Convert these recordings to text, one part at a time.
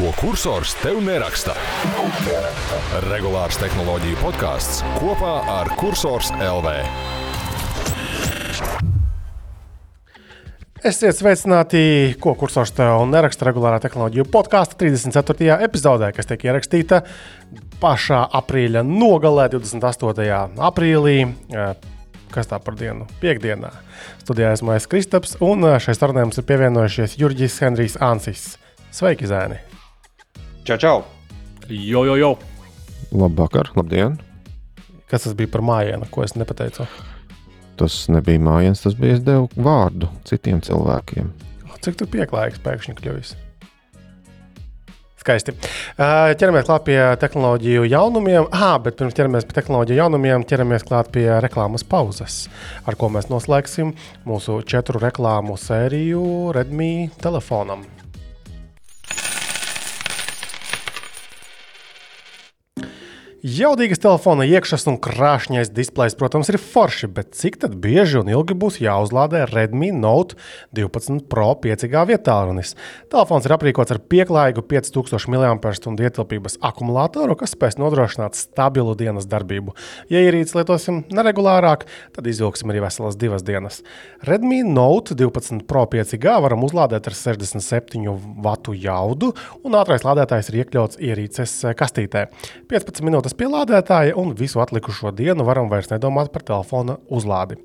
Ko kursors tev neraksta? Regulārs tehnoloģiju podkāsts kopā ar Cursors LV. Esiet sveicināti, ko kursors tev neraksta regulārā tehnoloģiju podkāstu 34. epizodē, kas tiek ierakstīta pašā aprīļa nogalē, 28. aprīlī. eh, Kas tā par dienu? Piektdienā. Studijā esmu es Kristaps, un eh, šai sarunai mums ir pievienojušies Jurģis Henrijs Ansis. Sveiki, Zēni! Čau, čau! Jo, jo, jo. Labvakar, labdien! Kas tas bija par mājienu, ko es nepateicu? Tas nebija mājiņas, tas bija es devu vārdu citiem cilvēkiem. Cik tu pieklājīgs pēkšņi kļuvis? Skaisti. Ķeramies klāt pie tehnoloģiju jaunumiem. Ah, bet pirms ķeramies pie tehnoloģiju jaunumiem, ķeramies klāt pie reklāmas pauzes, ar ko mēs noslēgsim mūsu četru reklāmu sēriju Redmi telefonam. Jaudīgas telefona iekšas un krāšņais displejs, protams, ir forši, bet cik bieži un ilgi būs jāuzlādē Redmi Note 12 Pro 5G vietā? Telefons ir aprīkots ar pieklājīgu 5000 mAh ietilpības akumulātoru, kas spēs nodrošināt stabilu dienas darbību. Ja ierīci lietosim neregulārāk, tad izvilksim arī veselas divas dienas. Redmi Note 12 Pro 5G varam uzlādēt ar 67 vatu jaudu, un ātrais lādētājs ir iekļauts ierīces kastītē. 15 minūtes pie lādētāja, un visu atlikušo dienu varam vairs nedomāt par telefona uzlādi.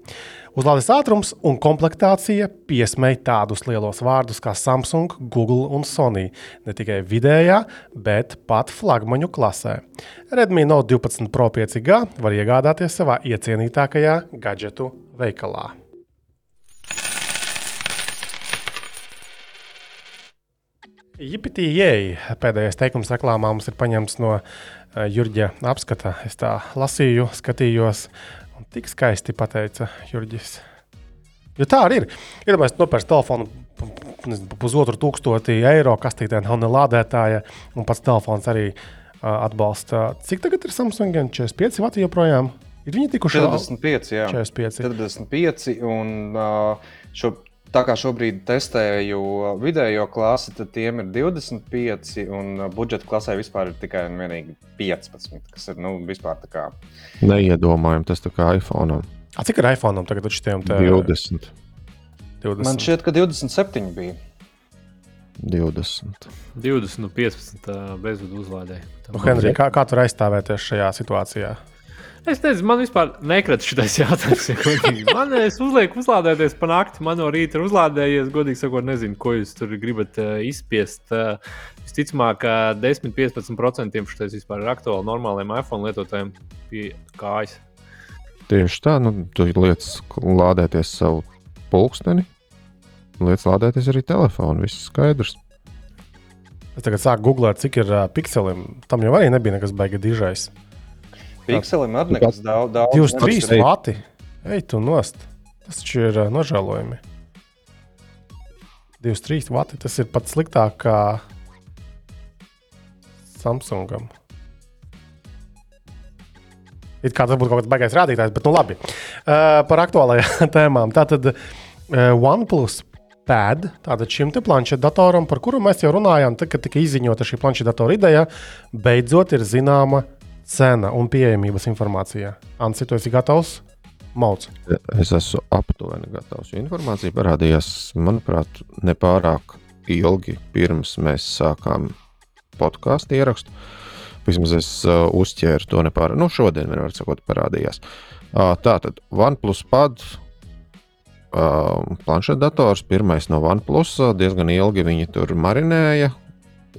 Uzlādes ātrums un komplektācija piesmēja tādus lielos vārdus kā Samsung, Google un Sony. Ne tikai vidējā, bet pat flagmaņu klasē. Redmi Note 12 Pro 5G var iegādāties savā iecienītākajā gadgetu veikalā. Jipitījai pēdējais teikums reklāmā mums ir paņemts no uh, Jurģa apskata. Es tā lasīju, skatījos, un tik skaisti pateica Jurģis. Jo tā arī ir. Iedomājieties, nopērts telefonu pusotru tūkstoti eiro, kastītē nav ne lādētāja, un pats telefons arī uh, atbalsta. Cik tagad ir Samsung 45 vati joprojām? Ir viņi tikuši 45, jā. 45. 45 un uh, šo, tā kā šobrīd testēju vidējo klasi, tad tiem ir 25, un budžeta klasē vispār ir tikai un vienīgi 15, kas ir, nu, vispār tā kā. Neiedomājami tas tā kā iPhone. A, cik ir iPhone tagad uz šiem te 20, 20? Man šķiet, ka 27 bija. 20. 20 no 15 uh, bezvadu uzlādē. Nu, Henrij, kā, kā tur aizstāvēties šajā situācijā? Es nezinu, man vispār nekrita šis jautājums. ja godīgi. Man es uzlieku uzlādēties pa nakti, man no rīta ir uzlādējies. Godīgi sakot, nezinu, ko jūs tur gribat uh, izspiest. Uh, visticamāk, ka 10-15% šis vispār ir aktuāli normāliem iPhone lietotājiem pie kājas. Tieši tā, nu, tu liec lādēties savu pulksteni, liec lādēties arī telefonu. Viss skaidrs. Es tagad sāku googlēt, cik ir uh, pikselim. Tam jau arī nebija nekas baigi dižais. Pikselim arī nekas daudz. daudz 23 nekas- vati. Ej, tu nost. Tas taču ir uh, nožēlojami. 23 vati. Tas ir pat sliktāk kā Samsungam. It kā tas būtu kaut kāds baigais rādītājs, bet nu labi. Uh, par aktuālajām tēmām. Tātad uh, OnePlus pad, tātad šim te planšetdatoram, par kuru mēs jau runājām, tad, kad tika izziņota šī planšetdatora ideja, beidzot ir zināma cena un pieejamības informācija. Ansi, tu esi gatavs? Mauts. Es esmu aptuveni gatavs. Informācija parādījās, manuprāt, nepārāk ilgi pirms mēs sākām podkāstu ierakstu. Vismaz es uh, uzķēru to nepārāk. Nu, šodien, var sakot, parādījās. Uh, tā tad OnePlus pad. Uh, planšetdators, pirmais no OnePlus, uh, diezgan ilgi viņi tur marinēja,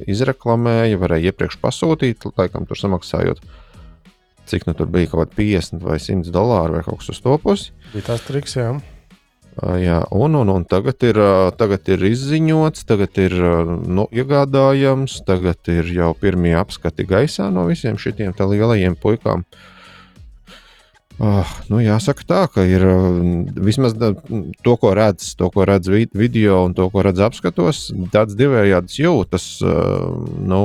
izreklamēja, varēja iepriekš pasūtīt, laikam tur samaksājot, cik nu tur bija kaut kādi 50 vai 100 dolāri vai kaut kas uz to pusi. Bija tas triks, jā. Jā, un, un, un tagad, ir, tagad ir izziņots, tagad ir nu, iegādājams, tagad ir jau pirmie apskati gaisā no visiem šiem lielajiem puikām. Uh, nu, jāsaka, tā, ka ir ā, vismaz da, to, ko redz, to, ko redz vid- video un to, ko redz apskatos, tāds divējāds jūtas. ā, Nu,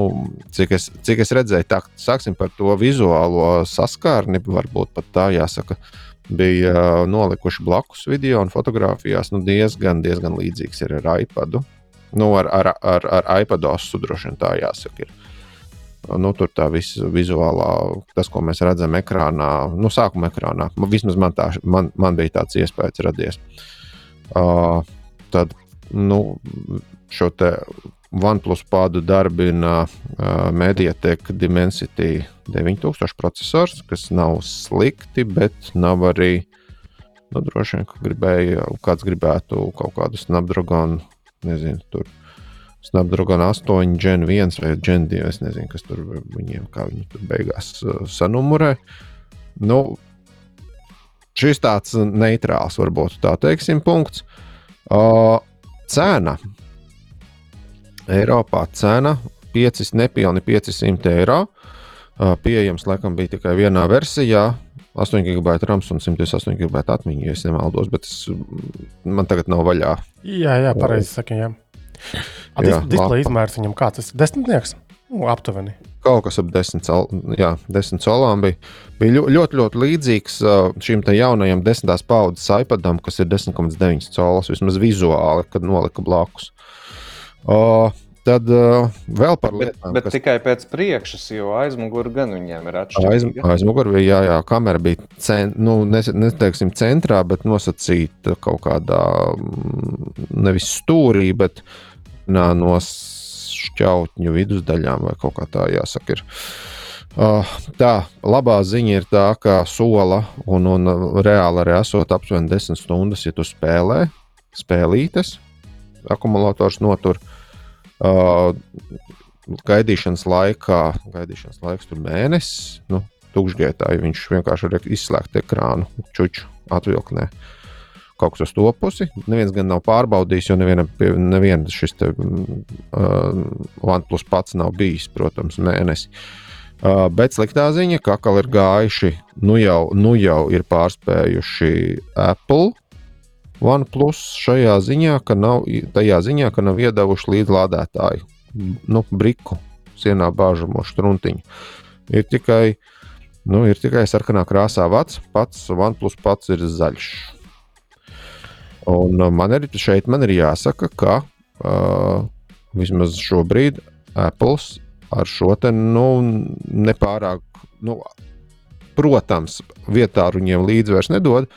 cik, es, cik es redzēju, tā, sāksim par to vizuālo saskārni, varbūt pat tā jāsaka bija uh, nolikuši blakus video un fotografijās. Nu, diezgan, diezgan līdzīgs ir ar iPadu. nu, ar, ar, ar, ar iPad osu droši vien tā jāsaka. Ir. Nu, tur tā viss vizuālā, tas, ko mēs redzam ekrānā, nu, sākuma ekrānā. Vismaz man, tā, man, man bija tāds iespējas radies. Uh, tad nu, šo te OnePlus pādu darbina uh, Mediatek Dimensity 9000 processors, kas nav slikti, bet nav arī. Nu, droši vien, ka gribēja, kāds gribētu kaut kādu Snapdragon, nezinu, tur Snapdragon 8, Gen 1 vai Gen 2. Es nezinu, kas tur viņiem, kā viņi tur beigās uh, sanumurē. Nu, šis tāds neitrāls, varbūt tā teiksim, punkts. Uh, cena. Eiropā cena 5, nepilni 500 eiro. Uh, pieejams, laikam, bija tikai vienā versijā. 8 GB RAM un 128 GB atmiņa, ja nemaldos, bet es, man tagad nav vaļā. Jā, jā pareizi sakot, jā. A, dis, displeja izmērs viņam kāds tas - desmitnieks? Nu, aptuveni. Kaut kas ap desmit, jā, desmit solām bija. Bija ļoti, ļoti, ļoti līdzīgs šim jaunajam desmitās paudzes iPadam, kas ir 10,9 colas, vismaz vizuāli, kad nolika blakus. Uh, Tad uh, vēl par lietām, bet, bet kas... tikai pēc priekšas, jo aizmugurē gan viņiem ir atšķirīga. Aiz, aizmugurē bija, jā, jā, kamera bija cen, nu, neteiksim, centrā, bet nosacīta kaut kādā nevis stūrī, bet nā, no šķautņu vidusdaļām vai kaut kā tā jāsaka. Ir. Uh, tā labā ziņa ir tā, ka sola un, un reāli arī esot aptuveni 10 stundas, ja tu spēlē spēlītes, akumulators notur. Uh, gaidīšanas laikā, gaidīšanas laiks tur mēnesis, nu, tukšgaitā, ja viņš vienkārši var izslēgt ekrānu, čuču atvilknē. Kaut kas uz to pusi. Neviens gan nav pārbaudījis, jo nevienam nevien šis te, uh, OnePlus pats nav bijis, protams, mēnesis. Uh, bet sliktā ziņa, ka atkal ir gājuši, nu jau, nu jau ir pārspējuši Apple OnePlus šajā ziņā, ka nav, ziņā, ka nav iedavuši līdz lādētāju nu, briku sienā bāžamo struntiņu. Ir tikai, nu, ir tikai sarkanā krāsā vats, pats OnePlus pats ir zaļš. Un uh, man ir šeit man ir jāsaka, ka uh, vismaz šobrīd Apple ar šo te nu, nepārāk, nu, protams, vietā viņiem līdzi vairs nedod,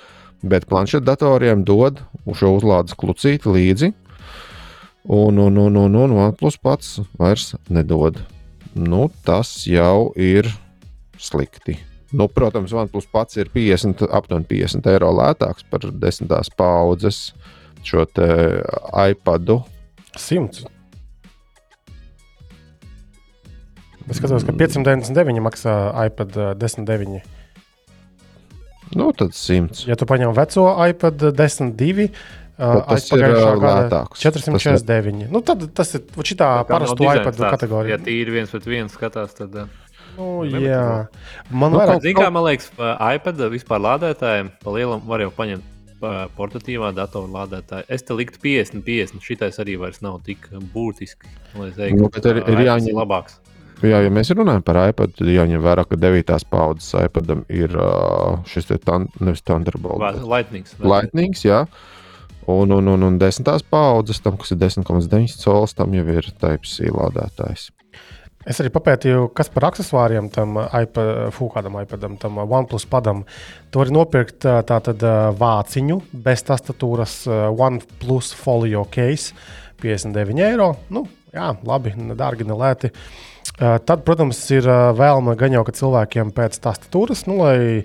bet planšetdatoriem dod šo uzlādes klucīti līdzi. Un, un, un, un, un OnePlus pats vairs nedod. Nu, tas jau ir slikti. Nu, protams, OnePlus pats ir 50, aptuveni 50 eiro lētāks par desmitās paudzes šo iPadu. 100. Es skatos, ka 599 maksā iPad 10,9. Nu, tad 100. Ja tu paņem veco iPad 10,2. Uh, tas ir lētāks. 449. Nu, tad tas ir šitā parasto iPad kategorija. Ja tīri viens pret vienu skatās, tad. Nu, jā, man nu, vairāk... Zin, kā, man liekas, iPad vispār lādētājiem pa lielam var jau paņemt portatīvā datora lādētāja. Es te liktu 50, 50. Šitais arī vairs nav tik būtiski. Teiktu, nu, ka ir, ir jāņem labāks. Jā, ja mēs runājam par iPad, tad jāņem vērā, ka 9. paudzes iPadam ir šis te tan, nevis Thunderbolt. Lightnings. Lightnings, jā. Un, un, un, un 10. paudzes, tam, kas ir 10,9 colis, tam jau ir Type-C lādētājs. Es arī papētīju, kas par accessoriem tam iPad, fūkādam iPadam, tam OnePlus padam. Tu vari nopirkt tātad vāciņu bez tastatūras OnePlus folio case 59 eiro. Nu, jā, labi, dārgi, ne lēti. Uh, Tad, protams, ir vēlme gan jau cilvēkiem pēc tastatūras, nu, lai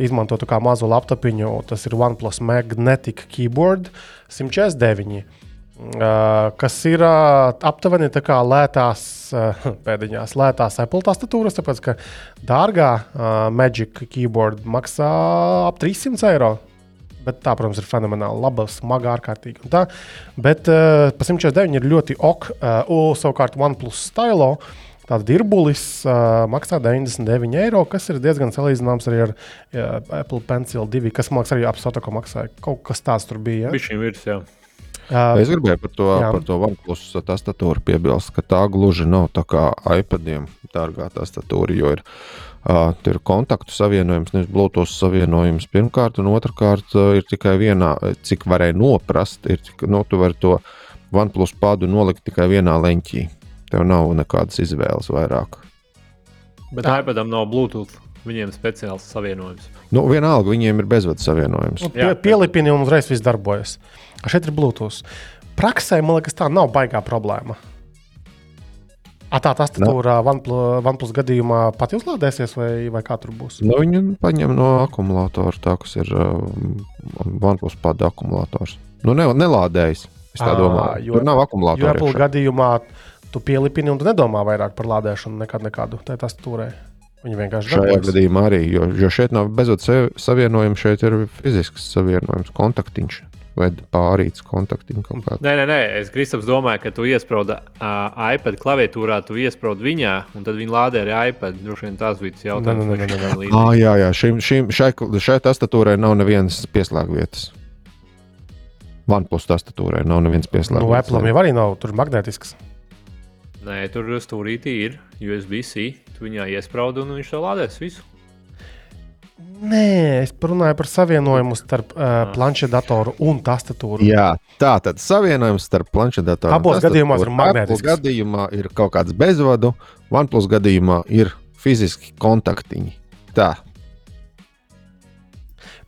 izmantotu kā mazu laptopiņu. Tas ir OnePlus Magnetic Keyboard 149. Kas ir aptuveni tā kā lētās, pēdiņās, lētās Apple tastatūras, tāpēc ka dārgā Magic Keyboard maksā ap 300 eiro. Bet tā, protams, ir fenomenāli laba, smaga, ārkārtīgi. Tā, bet uh, pa 149 ir ļoti ok. Uh, savukārt, OnePlus Stylo uh, Tāds dirbulis uh, maksā 99 eiro, kas ir diezgan salīdzināms arī ar uh, Apple Pencil 2, kas liekas, arī apstāta, ko maksāja. Kaut kas tāds tur bija. Ja? Viņš virs, jā. Uh, es gribēju par to, jā. par to OnePlus tastatūru piebilst, ka tā gluži nav tā kā iPadiem dārgā tastatūra, jo ir, uh, ir kontaktu savienojums, nevis Bluetooth savienojums pirmkārt, un otrkārt uh, ir tikai vienā, cik varēja noprast, ir, nu, tu vari to OnePlus padu nolikt tikai vienā leņķī. Tev nav nekādas izvēles vairāk. Bet iPadam nav Bluetooth. Viņiem speciāls savienojums. Nu, vienalga, viņiem ir bezvadu savienojums. Nu, pie, pielipini un uzreiz viss darbojas. A, Šeit ir Bluetooth. Praksē, man liekas, tā nav baigā problēma. A, tā tastatūra OnePlus, OnePlus gadījumā pati uzlādēsies, vai, vai kā tur būs? Nu, viņi paņem no akumulatora, tā kas ir um, OnePlus padu akumulators. Nu, ne, nelādējas. Es tā Ā, domāju. jo- Tur nav Jo akumulatora. Apple iekšā. gadījumā tu pielipini un tu nedomā vairāk par lādēšanu nekad nekādu tā tastatūrai. Viņi vienkārši Šajā darbojas. gadījumā arī, jo, jo šeit nav bezvadu sa- savienojuma, šeit ir fizisks savienojums, kontaktiņš vai pārīts kontaktiņš kaut kādā. Nē, nē, nē, es Kristaps domāju, ka tu iesprūdi uh, iPad klaviatūrā, tu iesprūdi viņā, un tad viņi lādē arī iPad. Droši vien tas bija tas jautājums. Nē, nē, nē, nē, šim nē. Ah, jā, jā, šim, šim, šai, šai tastatūrai nav nevienas pieslēgvietas. OnePlus tastatūrai nav nevienas Nu, pieslēgvietas. Apple jau arī nav tur magnētisks. Nē, tur stūrītī ir USB-C. Tu viņā iesprūdi, un viņš to lādēs visu. Nē, es runāju par savienojumu starp uh, planšetdatoru un tastatūru. Jā, tā tad savienojums starp planšetdatoru. un Abos tastatūru. gadījumos ir Apple magnētisks. gadījumā ir kaut kāds bezvadu, OnePlus gadījumā ir fiziski kontaktiņi. Tā.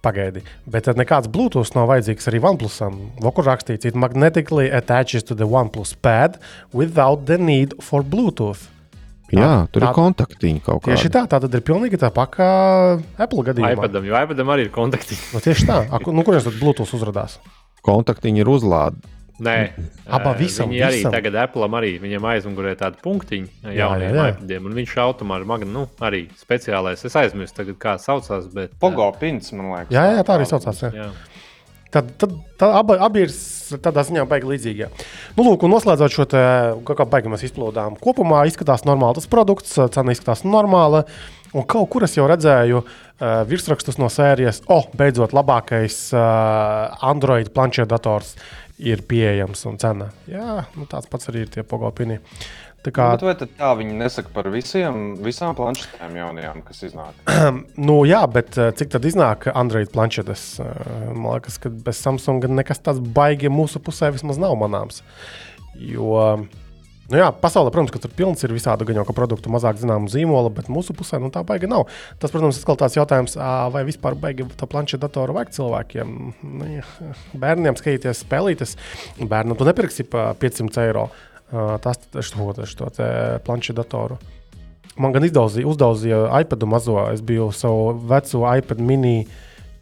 Pagaidi, bet tad nekāds Bluetooth nav vajadzīgs arī OnePlusam. Vokur rakstīts, it magnetically attaches to the OnePlus pad without the need for Bluetooth. Jā, tur tā- ir kontaktiņi kaut kādi. Tieši tā, tā tad ir pilnīgi tāpat kā Apple gadījumā. iPadam, jo iPadam arī ir kontakti. Nu, tieši tā, A, nu, kurienes tad Bluetooth uzrādās? Kontaktiņi ir uzlādi. Nē, Abā eh, visam, Viņi arī visam. tagad Apple arī viņam aizmugurē tādu punktiņu jauniem iPadiem, un viņš automātiski, magna, nu, arī speciālais. Es aizmirsu, tagad, kā saucās, bet. Pogo pins, man liekas. Jā, jā, tā arī saucās. Jā. Jā. Tad, tad tā, abi, abi ir tādā ziņā baigi līdzīgi. Nu, lūk, un noslēdzot šo te, kā baigi mēs izplūdām. Kopumā izskatās normāli tas produkts, cena izskatās normāla. Un kaut kur es jau redzēju uh, virsrakstus no sērijas, oh, beidzot, labākais uh, Android planšetdators ir pieejams un cena. Jā, nu, tāds pats arī ir tie pogopini. Tā kā, Bet vai tā viņi nesaka par visiem, visām planšetēm jaunajām, kas iznāk? nu, jā, bet uh, cik tad iznāk Android planšetes? Uh, man liekas, ka bez Samsunga nekas tāds baigi mūsu pusē vismaz nav manāms. Jo, nu jā, pasaulē, protams, ka tur pilns ir visādi gan jau ka produktu, mazāk zināmu zīmolu, bet mūsu pusē nu, tā baigi nav. Tas, protams, ir tāds jautājums, vai vispār baigi to planšetu datoru vajag cilvēkiem. Nu, bērniem skatīties spēlītas, bērnam tu nepirksi pa 500 eiro. Ā, Tas šo, šo planšetu datoru. Man gan izdauzīja, uzdauzīja iPad mazo. Es biju savu veco iPad mini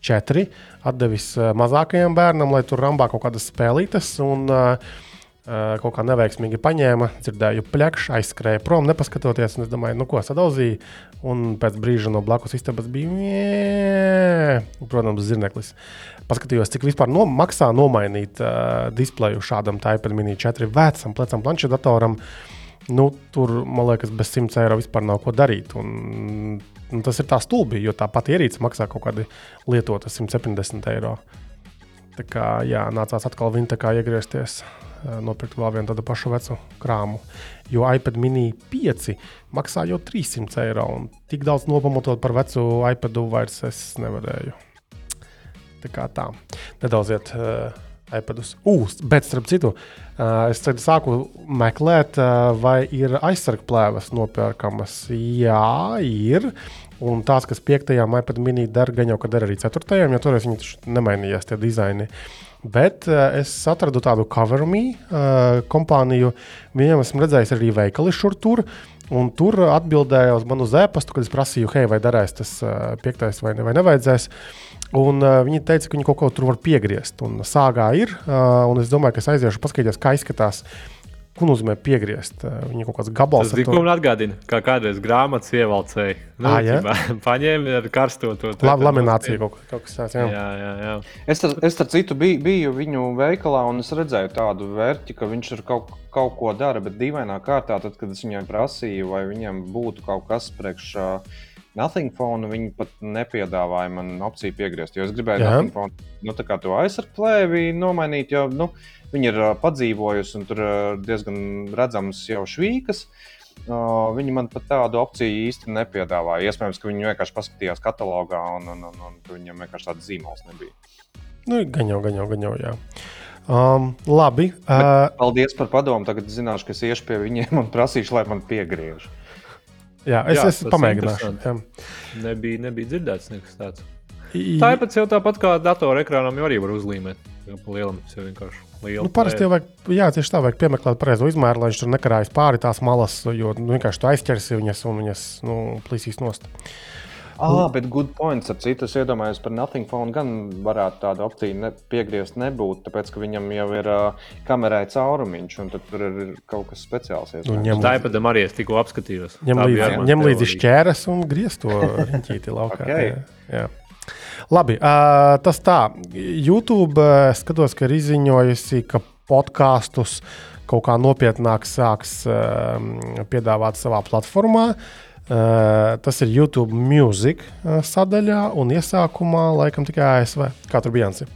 4 atdevis ā, mazākajam bērnam, lai tur rambā kaut kādas spēlītas. Un, uh, kaut kā neveiksmīgi paņēma, dzirdēju, plakš, aizskrēja prom, nepaskatoties. Es domāju, nu ko sadauzīja. Un pēc brīža no blakus istabas bija, "Mie!" protams, zirneklis. Paskatījos, cik vispār no, maksā nomainīt uh, displeju šādam iPad mini 4 vecam, plecam planšetdatoram. Nu, tur, man liekas, bez 100 eiro vispār nav ko darīt. Un, un tas ir tā stulbi, jo tā pati ierīce maksā kaut kādi lietota 170 eiro. Tā kā jā, nācās atkal viņa tā kā iegriezties, nopirkt vēl vienu tādu pašu vecu krāmu. Jo iPad mini 5 maksā jau 300 eiro. Un tik daudz nopamatot par vecu iPadu vairs es nevarēju. Tā kā tā. Nedaudz iet uh, iPadus. Ugh, bet starp citu, uh, es tad sāku meklēt, uh, vai ir aizsargplēves nopērkamas. Jā, ir. Un tās, kas piektajām iPad mini dara, gan jau, ka dara arī ceturtajām, jo toreiz viņi nemainījās tie dizaini. Bet uh, es atradu tādu CoverMe uh, kompāniju. Viņiem esmu redzējis arī veikali šur tur. Un tur atbildēja uz manu zēpastu, kad es prasīju, hei, vai darēs tas uh, piektais vai, ne, vai nevajadzēs. Un, uh, viņi teica, ka viņi kaut ko tur var piegriezt. Un sāgā ir. Uh, un es domāju, ka es aiziešu paskatīties, kā izskatās. Ko nozīmē piegriezt? Uh, Viņa kaut kāds gabals. Tas bija to- atgādina, kā kādreiz grāmatas ievalcēja. Nu, Ā, jā? Paņēma ar karsto to La, laminācija kaut, kaut kas tāds. Jā. Jā, jā, jā. Es ar, es ar citu biju, biju viņu veikalā un es redzēju tādu vērķi, ka viņš ir kaut, kaut ko dara, bet dīvainā kārtā, tad, kad es viņai prasīju, vai viņam būtu kaut kas priekš uh, Nothing Phone, viņi pat nepiedāvāja man opciju piegriezt. Jo es gribēju. Nothing Phone, nu, tā kā to aizsargplēvi nomainīt, jo nu, viņi ir padzīvojusi un tur diezgan redzams jau švīkas. Viņi man pat tādu opciju īsti nepiedāvāja. Iespējams, ka viņi vienkārši paskatījās katalogā un, un, un, un ka viņiem vienkārši tāds zīmols nebija. Nu, gan jau, gan jau, gan jau. Jā. Um, labi. Uh, Paldies par padomu. Tagad zināšu, ka es iešu pie viņiem un prasīšu, lai man piegriež. jā, es, Jā, es pamēģināšu. Nebija, nebija dzirdēts nekas tāds. I- Tāpat jau tāpat kā datorā ekrānam, jau arī var uzlīmēt. Jo pa lielam tas jau vienkārši liela. Nu, parasti jau vajag, jā, tieši tā vajag piemeklēt pareizo izmēru, lai viņš tur nekarājas pāri tās malas, jo nu, vienkārši tu aizķersi viņas un viņas nu, plīsīs nost. Ah, bet good points. Ar citu es iedomājos par Nothing Phone gan varētu tādu opciju ne, piegriezt nebūt, tāpēc ka viņam jau ir uh, kamerai caurumiņš, un tad tur ir kaut kas speciāls. Nu, ņem, Tā ir arī es tikko apskatījos. ņem, Tā mani ņem līdzi šķēres un griez to riņķīti laukā. Ok. jā, jā. Labi, uh, tas tā. YouTube uh, skatos, ka ir izziņojusi, ka podkāstus kaut kā nopietnāk sāks uh, piedāvāt savā platformā. Uh, tas ir YouTube Music uh, sadaļā, un iesākumā laikam tikai ASV. Kā tur bija Jansi?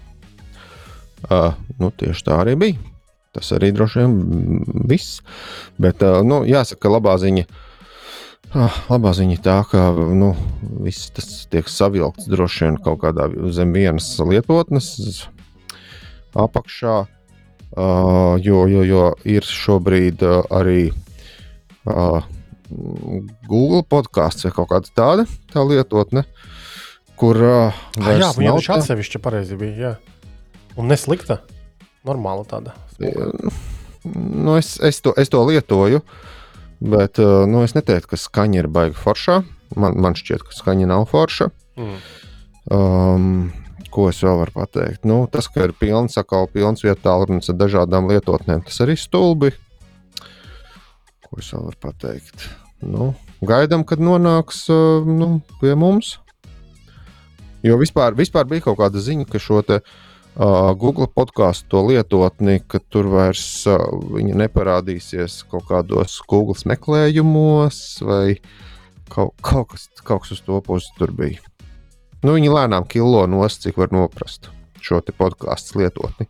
Uh, nu, tieši tā arī bija. Tas arī droši vien viss. Bet, uh, nu, jāsaka, labā ziņa. Ah, labā ziņa ir tā, ka nu, viss tas tiek savilkts droši vien kaut kādā zem vienas lietotnes apakšā. Uh, jo, jo, jo ir šobrīd uh, arī uh, Google podkāsts vai kaut kāda tāda tā lietotne, kur uh, Ah, jā, viņam nav viņš tā- atsevišķi pareizi bija. Jā. Un neslikta. Normāla tāda. Nu, es, es, to, es to lietoju, bet uh, nu, es neteiktu, ka skaņa ir baigta foršā. Man, man šķiet, ka skaņa nav forša. Mm. Um, ko es vēl varu pateikt? Nu, tas, ka ir pilns, atkal pilns vietā, runas ar dažādām lietotnēm, tas arī stulbi. Ko es vēl varu pateikt? Nu, gaidām, kad nonāks uh, nu, pie mums. Jo vispār, vispār bija kaut kāda ziņa, ka šo te, uh, Google podkāstu to lietotni, ka tur vairs viņa neparādīsies kaut kādos Google meklējumos vai kaut, kaut, kas, kaut kas uz to pusi tur bija. Nu, viņi lēnām kilo nost, cik var noprast šo podkāstu lietotni.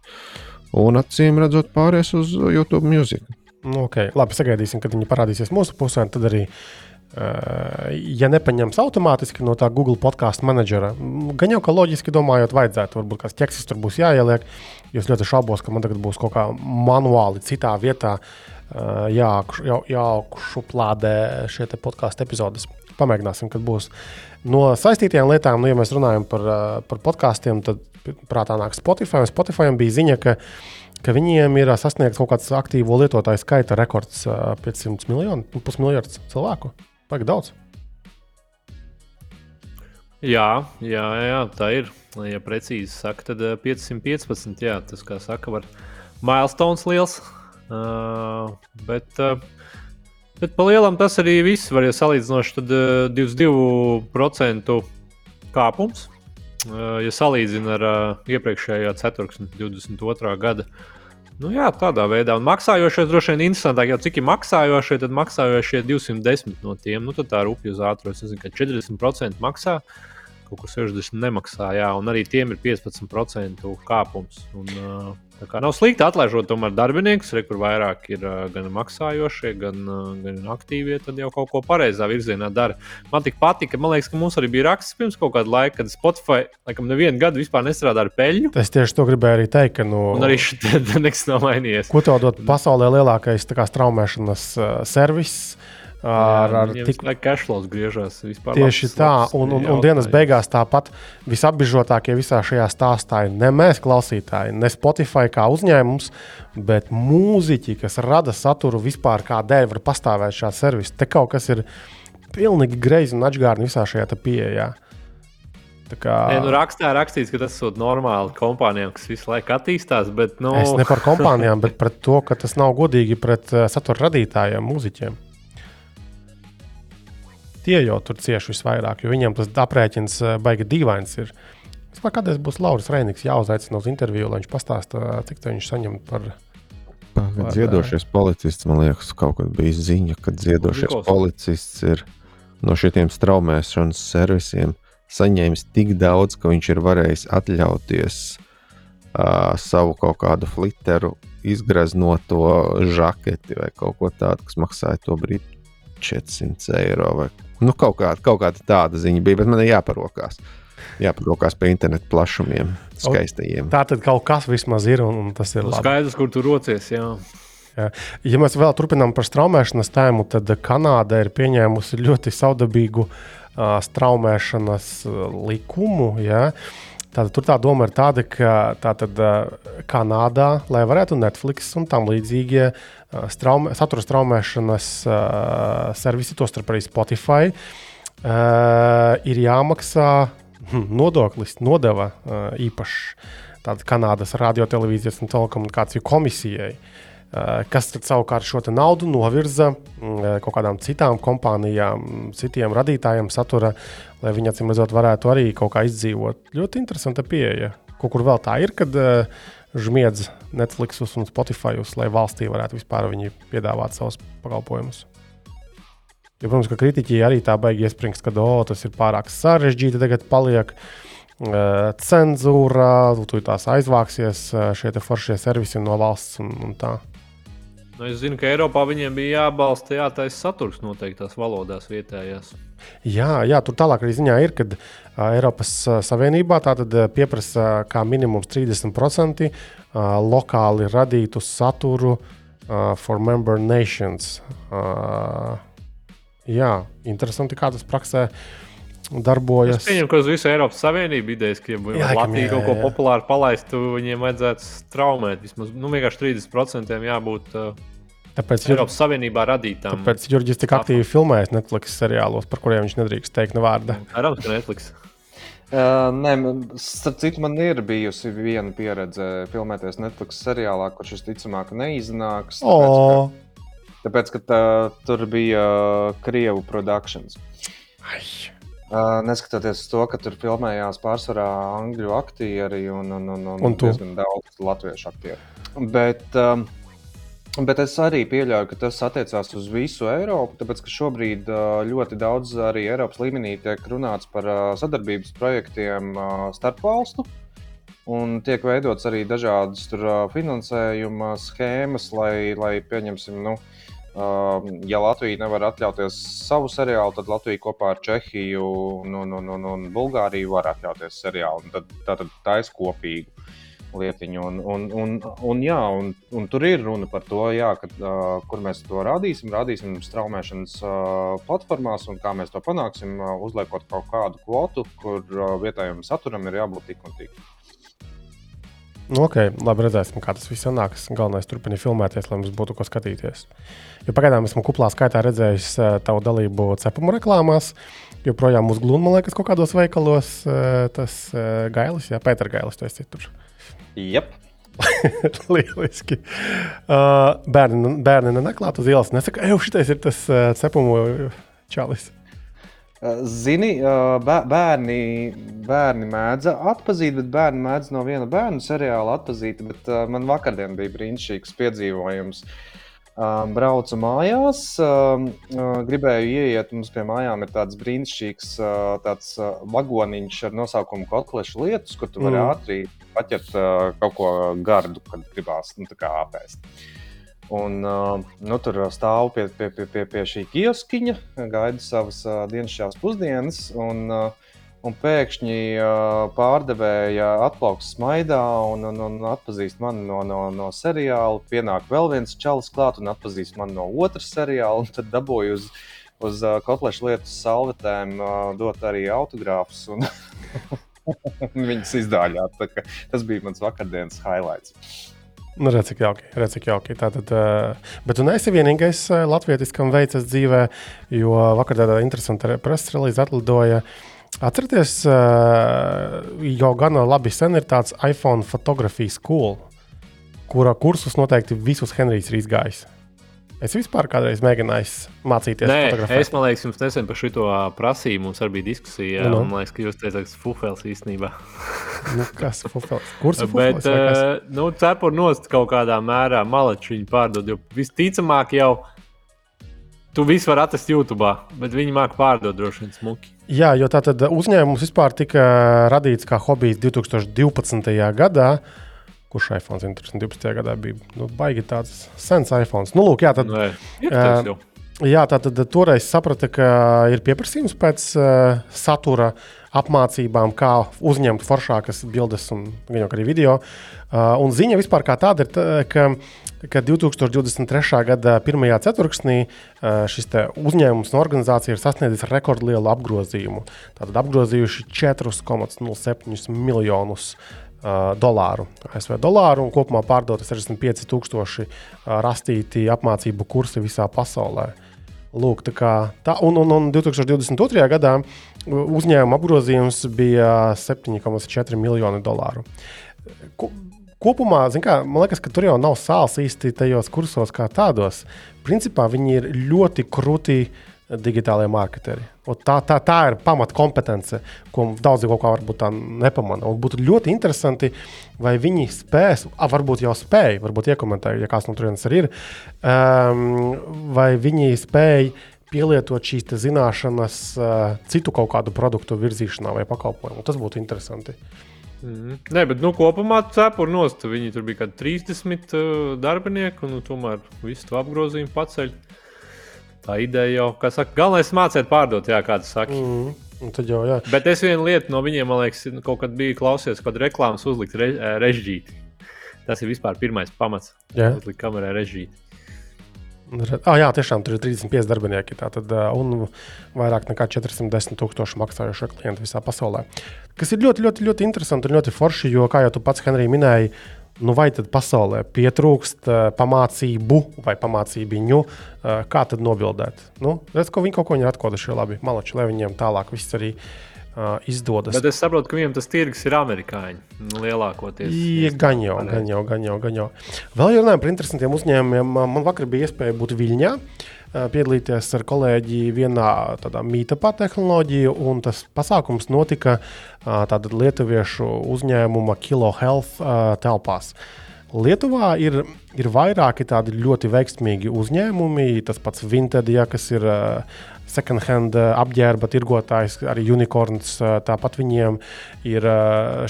Un acīm redzot, pāries uz YouTube mūziku. Nu, okay. Labi, sagaidīsim, kad viņi parādīsies mūsu pusē. Tad arī, uh, ja nepaņems automātiski no tā Google podkāstu menedžera, gan jau kā loģiski domājot, vajadzētu, varbūt kāds ķeksis tur būs jāieliek. Es ļoti šaubos, ka man tagad būs kaut kā manuāli citā vietā jāaugšuplādē šie podkāstu epizodes. Pamēģināsim, kad būs. No saistītajām lietām, nu, ja mēs runājam par, par podkāstiem, tad prātā nāk Spotify. Spotify bija ziņa, ka ka viņiem ir sasniegts kaut kāds aktīvo lietotāju skaita rekords ā, 500 miljonu, nu, pusmiljards cilvēku. Pagaid daudz. Jā, jā, jā, tā ir. Ja precīzi saka, tad eh, 515. Jā, tas, kā saka, var milestones liels. Uh, bet, uh, bet pa lielam tas arī viss var ja salīdzinoši tad, uh, 22% kāpums. Uh, ja salīdzina ar uh, iepriekšējā ceturksni, 22. gada. Nu, jā, tādā veidā. Un maksājošie droši vien interesantāk, jau cik ir maksājošie, tad maksājošie 210 no tiem. Nu, tad tā rupja uz ātrumu. Es nezinu, ka 40% maksā, kaut kur 60% nemaksā. Jā, un arī tiem ir 15% kāpums. Un, uh, kā nav slikti atlaižot tomēr darbiniekus, re, kur vairāk ir uh, gan maksājošie, gan, uh, gan aktīvie, tad jau kaut ko pareizā virzienā dara. Man tik patika, man liekas, ka mums arī bija raksts pirms kaut kāda laika, kad Spotify laikam nevienu gadu vispār nestrādā ar peļņu. Es tieši to gribēju arī teikt, ka nu, Un arī šeit nekas nav mainījies. ko tev dod pasaulē lielākais straumēšanas uh, servis. Ar, ar tik, cashflows griežas. Vispār tieši labs- tā, labs un, un, un dienas beigās tāpat visapbižotākie visā šajā stāstā ir ne mēs, klausītāji, ne Spotify kā uzņēmums, bet mūziķi, kas rada saturu vispār, kādēļ var pastāvēt šāds servis. Te kaut kas ir pilnīgi greizi un atgādni visā šajā pieejā. Tā kā, Nē, nu rakstā rakstīts, ka tas ir normāli kompānijām, kas visu laiku attīstās. Bet, nu, Es ne par kompānijām, bet par to, ka tas nav godīgi pret uh, satura radītājiem, mūziķiem. Tie jau tur cieši visvairāk, jo viņiem tas aprēķins uh, baigi dīvains. Ir. Vispār kādreiz būs Lauris Reinigs jāuzaicina uz interviju, lai viņš pastāsta, uh, cik viņš saņem par. Pagad, Vai- Dziedošais policists, man liekas, kaut kad bija ziņa, ka dziedošais Nikos. policists ir no šiem straumēšanas servisiem saņēmis tik daudz, ka viņš ir varējis atļauties uh, savu kaut kādu flitteru, izgraznot to žaketi vai kaut ko tādu, kas maksāja to brīdi 400 eiro. Vai, nu, kaut, kāda, kaut kāda tāda ziņa bija, bet man ir jāparokās. Jāparokās pie internetu plašumiem. skaistajiem. Tā tad kaut kas vismaz ir, un, un tas ir Nu, labi. skaidrs, kur tu rocies. Jā. Jā. Ja mēs vēl turpinām par straumēšanas tēmu, tad Kanāda ir pieņēmusi ļoti saudabīgu uh, straumēšanas uh, likumu. Ja? Tātad, tur tā doma ir tāda, ka tātad, Kanādā, lai varētu Netflix un tam līdzīgie straume, satura straumēšanas uh, servisi, tostarp arī Spotify, uh, ir jāmaksā hm, nodoklis, nodeva uh, īpaši tāda Kanādas radiotelevīzijas un telekomunikāciju komisijai. Uh, kas tad savukārt šo naudu novirza mm, kaut kādām citām kompānijām, citiem radītājiem satura, lai viņi acīm redzot varētu arī kaut kā izdzīvot. Ļoti interesanta pieeja. Kaut kur vēl tā ir, kad uh, žmiedz Netflix un Spotify, lai valstī varētu vispār viņi piedāvāt savus pakalpojumus. Jo, protams, ka kritiķi arī tā baigi iespringst, ka oh, tas ir pārāk sarežģīti tagad paliek. Cenzūra, tu tās aizvāksies šie foršie servisi no valsts un, un tā. Nu, es zinu, ka Eiropā viņiem bija jābalsta, jātaisa saturs noteiktās valodās vietējās. Jā, jā, tur tālāk arī ziņā ir, ka Eiropas Savienībā pieprasa kā minimums 30% uh, lokāli radītu saturu for member nations. Jā, interesanti, kā tas praksē darbojas. Es pieņemu, ka uz visu Eiropas Savienību idejas, ka, ja Jā, Latvija jā, kaut ko jā. populāru palaistu, viņiem vajadzētu straumēt. Vismaz nu, vienkārši 30% jābūt uh, Tāpēc, Jur, Eiropas Savienībā radītām. tāpēc Jurģis tik aktīvi filmējas Netflix seriālos, par kuriem viņš nedrīkst teikt ne vārda. Cerams, ka Netflix. Uh, nē, man- starp citu, man ir bijusi viena pieredze filmēties Netflix seriālā, kurš visticamāk neiznāks. Tāpēc, O, ka, tāpēc, ka tā, tur bija uh, Krievu produkcijas. Uh, neskatoties uz to, ka tur filmējās pārsvarā angļu aktieri un, un, un, un, Un diezgan daudz latviešu aktieru. Bet, um, bet es arī pieļauju, ka tas attiecās uz visu Eiropu, tāpēc ka šobrīd uh, ļoti daudz arī Eiropas līmenī tiek runāts par uh, sadarbības projektiem starp valstu. Un tiek veidots arī dažādas tur, finansējuma schēmas, lai, lai pieņemsim, nu, uh, ja Latvija nevar atļauties savu seriālu, tad Latvija kopā ar Čehiju un, un, un, un, un Bulgāriju var atļauties seriālu. Tad, tad tā ir kopīga lietiņa. Un, un, un, un, jā, un, un tur ir runa par to, jā, ka, uh, kur mēs to rādīsim. Rādīsim straumēšanas uh, platformās, un kā mēs to panāksim, uh, uzliekot kaut kādu kvotu, kur uh, vietējiem saturam ir jābūt tik un tik. Nu, ok, labi, redzēsim, kā tas viss sanāks. Galvenais ir turpināt filmēties, lai mums būtu ko skatīties. Jo pagaidām esmu kuplā skaitā redzējis uh, tavu dalību cepumu reklāmās. Joprojām uzglūna, man liekas, kaut kādos veikalos. Uh, tas uh, gailis, jā, Pēters Gailis, tu esi tur. Jep. Lieliski. Uh, bērni, bērni neklāt uz ielas. Nesaka, ej, šitais ir tas uh, cepumu čalis. Zini, bē- bērni, bērni mēdz atpazīt, bet bērni mēdz no viena bērnu seriāla atpazīt. Bet, man vakardien bija brīnišķīgs piedzīvojums. Um, braucu mājās, gribēju ieiet. Mums pie mājām ir tāds brīnišķīgs tāds, vagoniņš ar nosaukumu Kotleša lietus, kur tu vari Mm. ātri paķert kaut ko gardu, kad gribās nu, apēst. Un, uh, nu, tur stāv pie, pie, pie, pie, pie šī kioskiņa, gaida savas uh, dienas šās pusdienas, un, uh, un pēkšņi uh, pārdevēja atplauks smaidā un, un, un atpazīst mani no, no, no seriāla. Pienāk vēl viens čalis klāt un atpazīst mani no otras seriāla, tad dabūju uz, uz uh, kotlešu lietu salvetēm uh, dot arī autogrāfus. Un, Viņas kā Tas bija mans vakardienas highlights. Nu, redz, cik jauki. Redz, cik jauki. Tātad, uh, bet tu neesi vienīgais uh, latvietis, kam veicas dzīvē, jo vakar tādā interesantā preses relīze atlidoja. Atcerieties, uh, jau gan labi sen ir tāds iPhone fotografijas school, kura kursus noteikti visus Henrijs ir izgājis. Es vispār kādreiz mēģināju mācīties Nē, fotografēt. es man liekas, jums nesen par šo prasīju. Mums arī bija diskusija. Nu. Man liekas, ka jūs teicāt, ka fufels īstenībā. Nu, kas fufels? Kurš Bet, fufels? kas? uh, nu, cepur nost kaut kādā mērā malači viņu pārdod. Jo visticamāk jau tu visu vari atrast YouTube, bet viņi māk pārdot droši vien smuki. Jā, jo tātad uzņēmums vispār tika radīts kā hobijs 2012. gadā. Kurš iPhone 2012. gadā bija? Nu, baigi tāds sens iPhone. Nu, lūk, jā, tad Nē, tas jau. Jā, tā tad toreiz saprata, ka ir pieprasījums pēc uh, satura apmācībām, kā uzņemt foršākas bildes un arī video. Uh, un ziņa vispār kā tāda ir, tā, ka, ka 2023. gada pirmajā ceturksnī uh, šis uzņēmums un organizācija ir sasniedzis rekordlielu apgrozījumu. Tātad apgrozījuši 4,07 miljonus uh, dolāru, ASV dolāru, un kopumā pārdota 65,000 uh, rastīti apmācību kursi visā pasaulē. Lūk, tā kā, tā, un, un, un 2022. gadā uzņēmuma apgrozījums bija 7,4 miljoni dolāru. Ko, kopumā, kā, man liekas, ka tur jau nav sāls īsti tajos kursos kā tādos. Principā viņi ir ļoti krūti uh, digitālajie marketeri. Tā, tā, tā ir pamatkompetence, ko daudzi kaut kā varbūt tā nepamanā. Un būtu ļoti interesanti, vai viņi spēs, a, varbūt jau spēj, varbūt iekomentēju, ja kāds no turienes arī ir, um, vai viņi spēj pielietot šīs zināšanas uh, citu kaut kādu produktu virzīšanā vai pakalpojumu. Tas būtu interesanti. Mm. Nē, bet nu, kopumā cepuri nost. Viņi tur bija kaut kādi 30 uh, darbinieki, un nu, tomēr visu to apgrozījumu paceļ. Tā ideja jau, kā saka, galvenais mācīt pārdot, jā, kā tu saki. Mm. Jau, jā. Bet es vienu lietu no viņiem, man liekas, kaut kad biju klausies, kad reklāmas uzlikt re, režģīti. Tas ir vispār pirmais pamats. Jā, uzlikt kamerā režģīti. Ah, jā, tiešām tur ir 35 darbinieki. Tātad, un vairāk nekā 410 tūkstoši maksājošie klienti visā pasaulē. Kas ir ļoti, ļoti, ļoti interesanti un ļoti forši, jo, kā jau tu pats, Henrij, minēji, nu vai tad pasaulē pietrūkst uh, pamācību vai pamācībiņu, uh, kā tad nobildēt? Nu, redz, ko viņi kaut ko ir atkoduši labi, malači, lai viņiem tālāk viss arī uh, izdodas. Bet es saprotu, ka viņiem tas tirgus ir amerikāņi nu, lielākoties. Ja, gan jau, gan jau, gan jau, gan jau. Vēl runājot par interesantiem uzņēmumiem, man vakar bija iespēja būt Viļņā. Piedalīties ar kolēģi vienā tādā mītapā tehnoloģiju, un tas pasākums notika tātad lietuviešu uzņēmuma Kilo Health telpās. Lietuvā ir, ir vairāki tādi ļoti veiksmīgi uzņēmumi. Tas pats Vinted, ja, kas ir second-hand apģērba tirgotājs, arī unikorns. Tāpat viņiem ir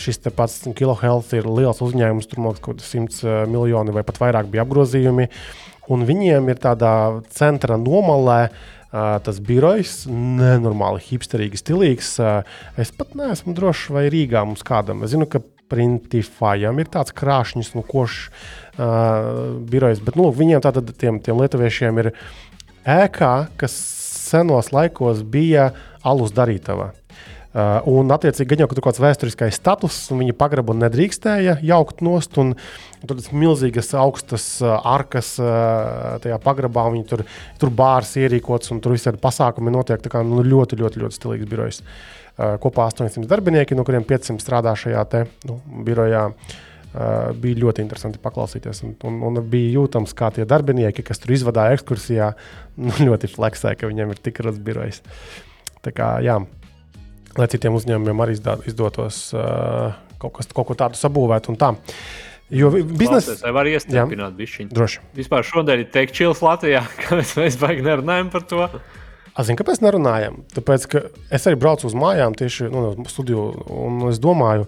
šis pats Kilo Health, ir liels uzņēmums, tur kaut kāds 100 miljoni vai pat vairāk bija apgrozījumi. Un viņiem ir tādā centra nomalē. Uh, tas birojs nenormāli hipsterīgi stilīgs. Uh, es pat neesmu drošs, vai Rīgā mums kādam. Es zinu, ka Printifājam ir tāds krāšņs, nu, košs uh, birojs. Bet nu, viņiem, tātad, tiem, tiem lietuviešiem, ir ēkā, kas senos laikos bija alus darītava. Uh, un, attiecīgi, gan jau kaut kāds vēsturiskais status, un viņi pagrabu nedrīkstēja jaukt nost. Un, tur tas milzīgas augstas uh, arkas uh, tajā pagrabā, viņi tur, tur bārs ierīkots, un tur visādi pasākumi notiek. Tā kā nu, ļoti, ļoti, ļoti stilīgs birojs. Uh, kopā 800 darbinieki, no kuriem 500 strādā šajā te, nu, birojā. Uh, bija ļoti interesanti paklausīties. Un, un, un bija jūtams, kā tie darbinieki, kas tur izvadīja ekskursijā, nu, ļoti fleksē, ka viņiem ir tik rudz birojs. Tā kā, jā, lai citiem uzņēmumiem arī izdotos uh, kaut, kas, kaut ko tādu sabūvēt. Jo biznesa monēta var iestiprināts bišķiņu. Droši. Vispār šodien ir teikt, čils Latvijā, ka mēs baigi nerunājam par to. Zinu, kāpēc nerunājam? Tāpēc, ka es arī braucu uz mājām, tieši nu, studiju, un es domāju,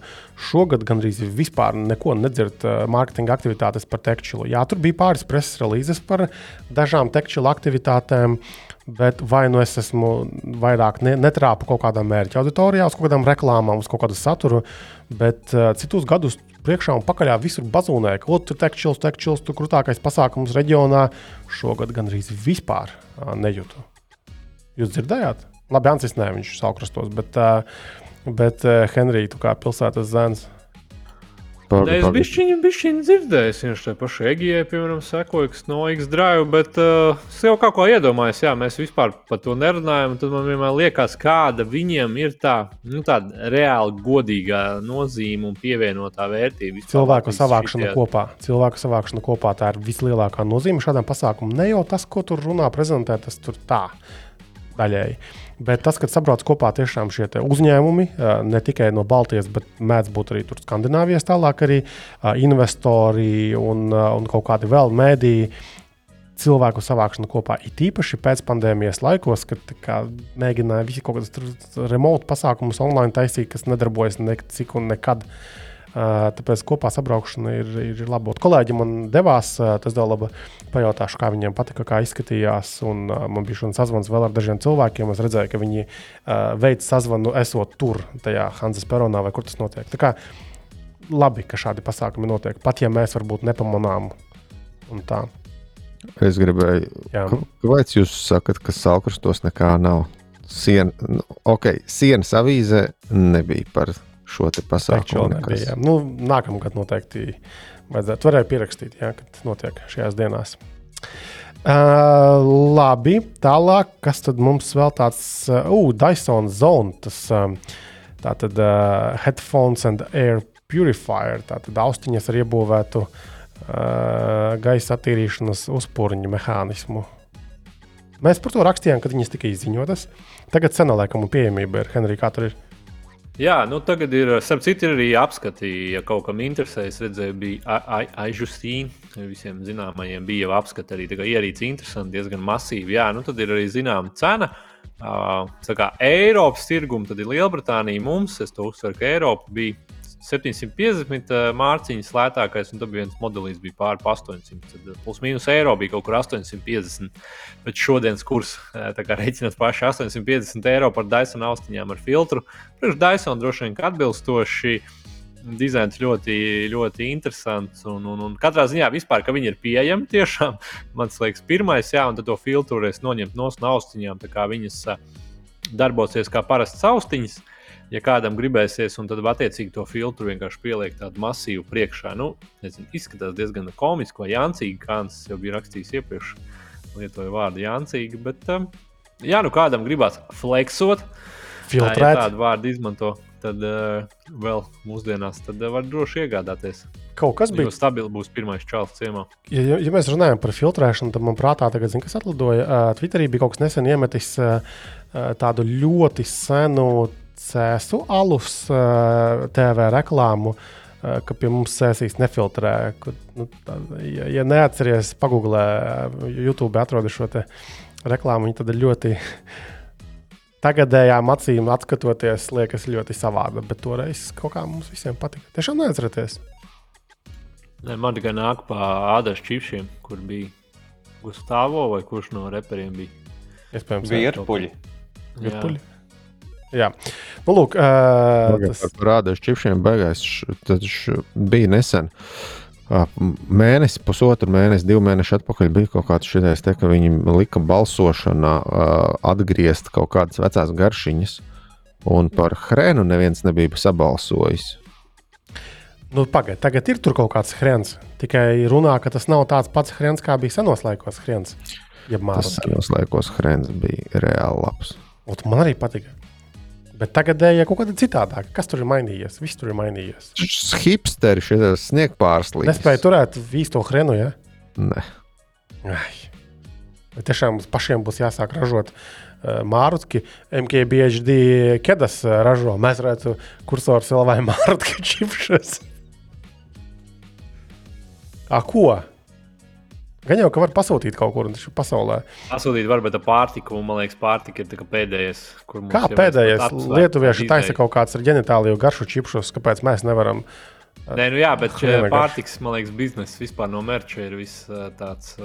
šogad gandrīz vispār neko nedzird uh, mārketinga aktivitātes par tekstilu. Jā, tur bija pāris preses relīzes par dažām tekstilu aktivitātēm. Uh, Bet vai nu es esmu vairāk ne, netrāpu kaut kādā mērķa auditorijā, uz kaut kādām reklāmām, uz kaut kādu saturu, bet uh, citus gadus priekšā un pakaļ visur bazūnē, ka tur tekčils, tekčils, tur krūtākais pasākums reģionā. Šogad gandrīz vispār uh, nejūtu. Jūs dzirdējāt? Labi, Ansis nē, viņš ir saukrastos, bet, uh, bet uh, Henrij, tu kā pilsētas zēns. Nē, es bišķiņu, bišķiņu dzirdēju, viņš te paši Egijai, piemēram, sekoja, kas no X drive, bet uh, es jau kaut ko iedomājos, jā, mēs vispār par to nerunājam, tad man vienmēr liekas, kāda viņiem ir tā, nu, tāda reāli godīgā nozīme un pievienotā vērtība. Cilvēku savākšana šitie... kopā, cilvēku savākšana kopā, tā ir vislielākā nozīme šādam pasākumam. Ne jau tas, ko tur runā, prezentē, tas tur tā daļēji. Bet tas, kad sabrauc kopā tiešām šie uzņēmumi, ne tikai no Baltijas, bet mēdz būt arī Skandināvijas, tālāk arī investori un, un kaut kādi vēl mēdīji. Cilvēku savākšana kopā ir īpaši pēc pandēmijas laikos, kad kā, mēģināja visi kaut kādus remote pasākumus online taisīt, kas nedarbojas necik un nekad. Tāpēc kopā sabraukšana ir, ir laba. Kolēģi man devās, tas deva laba. Pajautāšu, kā viņiem patika, kā izskatījās. Un, man bija šāds sazvans vēl ar dažiem cilvēkiem. Es redzēju, ka viņi veids sazvanu esot tur, tajā Hanzas peronā vai kur tas notiek. Tā kā labi, ka šādi pasākumi notiek, pat ja mēs varbūt nepamanām. Es gribēju, kāpēc jūs sakat, ka salkrustos nekā nav? Sien, nu, ok, sienas avīzē nebija par šo pasākumu. Nebija, nu, nākamgad noteikti vajadzētu. Varēja pierakstīt, jā, kad notiek šajās dienās. Uh, labi, tālāk, kas tad mums vēl tāds uh, Dyson Zone, tas um, tātad uh, headphones and air purifier, tātad austiņas ar iebūvētu uh, gaisa attīrīšanas uzpūriņu mehānismu. Mēs par to rakstījām, kad viņas tika izziņotas. Tagad senālēkam un pieejamība ir Henrija, kā tur ir. Jā, nu tagad ir, starp citu, arī apskati, ja kaut kam interesē. Es redzēju, bija Aijustīna, visiem zināmajiem bija jau apskati arī ierīci interesanti, diezgan masīvi. Jā, nu tad ir arī zināma cena. Uh, kā Eiropas tirguma, tad ir Lielbritānija mums, es to uzsveru, ka Eiropa bija 750 uh, mārciņas lētākais, un tad viens modelis, bija pāri 800. Tad uh, plus mīnus eiro bija kaut kur 850. Bet šodienas kurs, uh, tā kā reiķinot paši 850 eiro par Dyson austiņām ar filtru, priekš Dyson droši vien atbilstoši. Dizains ļoti, ļoti interesants. Un, un, un katrā ziņā, vispār, ka viņi ir pieejami, tiešām man liekas, pirmais, jā, un tad to filtru es noņemt no austiņām, tā kā viņas darbosies kā parastas austiņas. Uh, ja kādam gribēsies, un tad attiecīgi to filtru vienkārši pielikt tādu masīvu priekšā. Nu, nezinu, izskatās diezgan komiski vai jāncīgi, kā Hans jau bija rakstījis iepriekš, lietoja vārdu jāncīgi. Bet, um, jā, nu kādam gribās fleksot, filtrēt. Ja tādu vārdu izmanto, tad uh, vēl mūsdienās tad, uh, var droši iegādāties. Kaut kas bija. Stabili būs pirmais čels ciemā. Ja, ja mēs runājam par filtrēšanu, tad man prātā tagad, zin, kas atlidoja. Uh, Twitterī bija kaut kas nesen iemetis uh, tādu ļoti senu cēsu alus eh, TV reklāmu. Eh, ka pie mums sēsīs nefiltrē. Kur, nu, tā, ja, ja neatceries, pagūglē, eh, YouTube atrodi šo reklāmu, viņa tad ir ļoti tagadējām acīm skatoties, liekas ļoti savāda. Bet toreiz kaut kā mums visiem patika. Tiešām neatcerieties. Ne, man tikai nāk pa ādas čipšiem, kur bija Gustavs vai kurš no reperiem bija. Iespējams, virpuļi. virpuļi. Jā, nu, lūk, uh, tas ir rādījis čipšiem beigās. Tas bija nesen. Mēnesis, pusotru mēnesi, divu mēnešu atpakaļ bija kaut kāds šitais, te, ka viņi lika balsošanā atgriezt kaut kādas vecās garšiņas, un par hrēnu neviens nebija sabalsojis. Nu, Pagaidiet, tagad ir tur kaut kāds hrēns. Tikai runā, ka tas nav tāds pats hrēns, kā bija senos laikos hrēns. Ja tas senos laikos hrēns bija reāli labs. Un man arī patika. Bet tagad ir kaut kāda citādāka. Kas tur ir mainījies? Viss tur ir mainījies. Hipsteri šeit snieg pārslīdus. Nespēja turēt īsto hrenu, ja? Nē. Ai. Bet tiešām mums pašiem būs jāsāk ražot uh, mārciņu, MKBHD kedas ražo. Mēs varētu kursors vēl vai mārciņu čipšas. A, ko? Gan jau, ka var pasūtīt kaut kur pasaulē. Pasūtīt var, bet pārtika, man liekas, pārtika ir pēdējais. Kā pēdējais? Lietuvieši taisa kaut kāds ar ģenitāliju garšu čipšus, kāpēc mēs nevaram? Nē, nu jā, bet pārtiks, man liekas, biznesa vispār no merča ir viss tāds,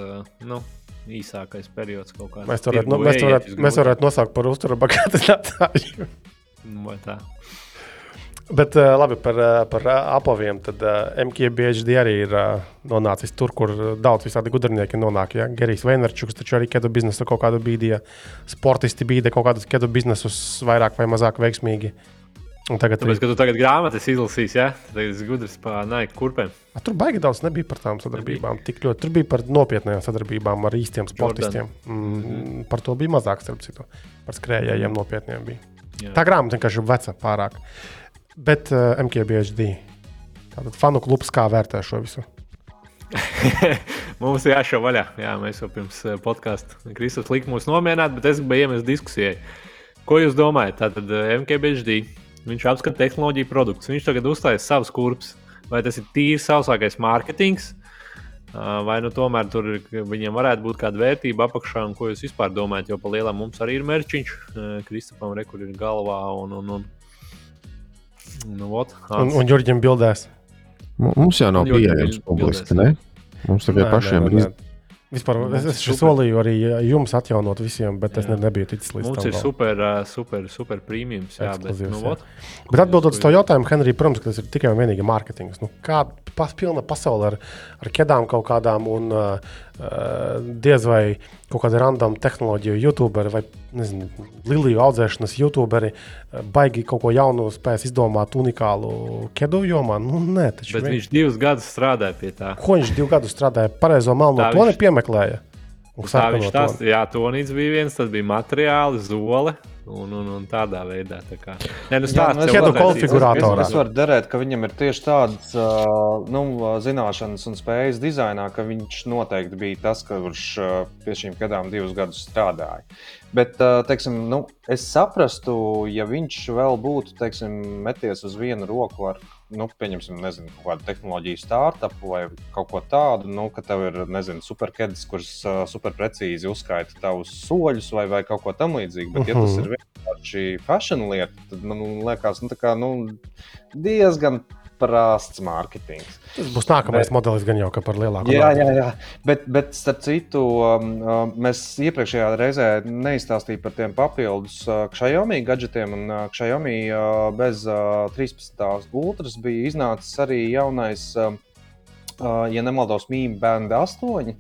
nu, īsākais periods kaut kādā. Mēs varētu, nu, mēs varētu, mēs varētu nosaukt par uzturu bagātinātāju. Nu, vai tā? Bet uh, labi par, uh, par uh, apaviem. Tad uh, MKBHD arī ir uh, nonācis tur, kur daudz visādi gudrinieki nonāk. Ja? Gerijs Veinerčuks taču arī kedu biznesu kaut kādu bīdīja. Sportisti bīda kaut kādus kedu biznesus vairāk vai mazāk veiksmīgi. Un tagad, Tāpēc, ka tu tagad grāmatas izlasīsi, ja? tad es gudrs par Nike kurpēm. A, tur baigi daudz nebija par tām sadarbībām. Tik ļoti tur bija par nopietnām sadarbībām ar īstiem sportistiem. Mm, mm -hmm. Par to bija mazāk, starp citu. Par skrējējiem nopietniem bija. Jā. Tā grāmata vienkārši ir veca pārāk. Bet uh, eh, MKBHD. Tātad fanu klubs kā vērtē šo visu? mums ir jāšauj vaļā. Jā, mēs jau pirms eh, podkāstā Kristus lika mūs nomierināt, bet es gribēju iemest diskusijai. Ko jūs domājat? Tātad eh, MKBHD. Viņš apskata tehnoloģiju produktus. Viņš tagad uzstājas savus kurpes. Vai tas ir tīri sausākais mārketings? Vai nu tomēr tur viņiem varētu būt kāda vērtība apakšā, un ko jūs vispār domājat? Jo pa lielam mums arī ir mērķiņš, Kristupam, re, kur ir galvā. Un, un, un Nu, ot, un, un Jurģim bildēs. Mu- Mums jau nav pieejams publiski, ne? Mums tikai Nē, pašiem ir nē. Vispār es, es Super. solīju arī jums atjaunot visiem, bet es Jā. ne, nebiju ticis līdz Mums tam. ir vēl. super, super, super prēmijums. Jā, bet, nu, jā. vot. Bet atbildot uz to jautājumu, Henrij, protams, ka tas ir tikai un vienīgi mārketings. Nu, Kāda pas, pilna pasaule ar, ar ķēdām kaut kādām un uh, diez vai kaut kāda random tehnoloģija, YouTuberi vai nezinu, liliju audzēšanas YouTuberi baigi kaut ko jaunu spēs izdomāt unikālu ķēdu jomā. Nu, nē, taču Bet vien- viņš divus gadus strādāja pie tā. Ko viņš divu gadu strādāja? Pareizo melno to viņš- nepiemeklēja. Tā viņš tās, jā, tonīts bija viens, tad bija materiāli, zole. Un, un, un tādā veidā. Tā kā. Nē, nu, Jā, stāsts nu, es- konfigurātorā. Es, es varu derēt, ka viņam ir tieši tādas uh, nu, zināšanas un spējas dizainā, ka viņš noteikti bija tas, kurš uh, pie šīm kādām divus gadus strādāja. Bet, uh, teiksim, nu, es saprastu, ja viņš vēl būtu teiksim, meties uz vienu roku ar, nu, pieņemsim, nezinu, kaut kādu tehnoloģiju startupu vai kaut ko tādu, nu, ka tev ir, nezinu, superkedis, kurš uh, superprecīzi uzskaita tavus soļus vai, vai kaut ko tamlīdzīgu. Bet, ja tas Mhm. ir vienkārši fashion lieta, tad man liekas, nu, tā kā, nu, diezgan prasts mārketings. Tas būs nākamais Bet- modelis, gan jau par lielāku Jā, naudu. jā, jā. Bet, bet starp citu, um, um, mēs iepriekšējā reizē neizstāstījām par tiem papildus uh, Xiaomi gadgetiem. Un uh, Xiaomi uh, bez uh, 13. ultras bija iznācis arī jaunais, um, ja nemaldos, Mīmī Band 8.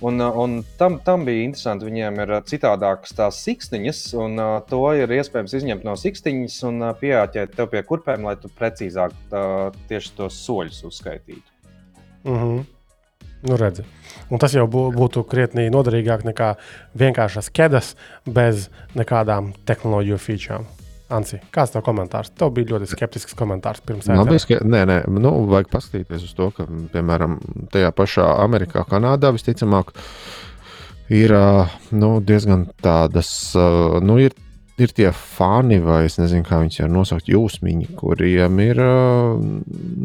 Un, uh, un tam, tam bija interesanti. Viņiem ir uh, citādākas tās siksniņas, un uh, to ir iespējams izņemt no siksniņas un uh, pieāķēt tev pie kurpēm, lai tu precīzāk uh, tieši tos soļus uzskaitītu. Mm -hmm. Nu, redzi. Un tas jau bū, būtu krietni noderīgāk nekā vienkāršas ķēdes bez nekādām tehnoloģiju featurām. Ansi, kāds tev komentārs? Tev bija ļoti skeptisks komentārs pirms ka nē, nē, nu, vajag paskatīties uz to, ka, piemēram, tajā pašā Amerikā, Kanādā visticamāk, ir nu, diezgan tādas, nu, ir, ir tie fani, vai es nezinu, kā viņus var nosaukt, jūsmiņi, kuriem ir,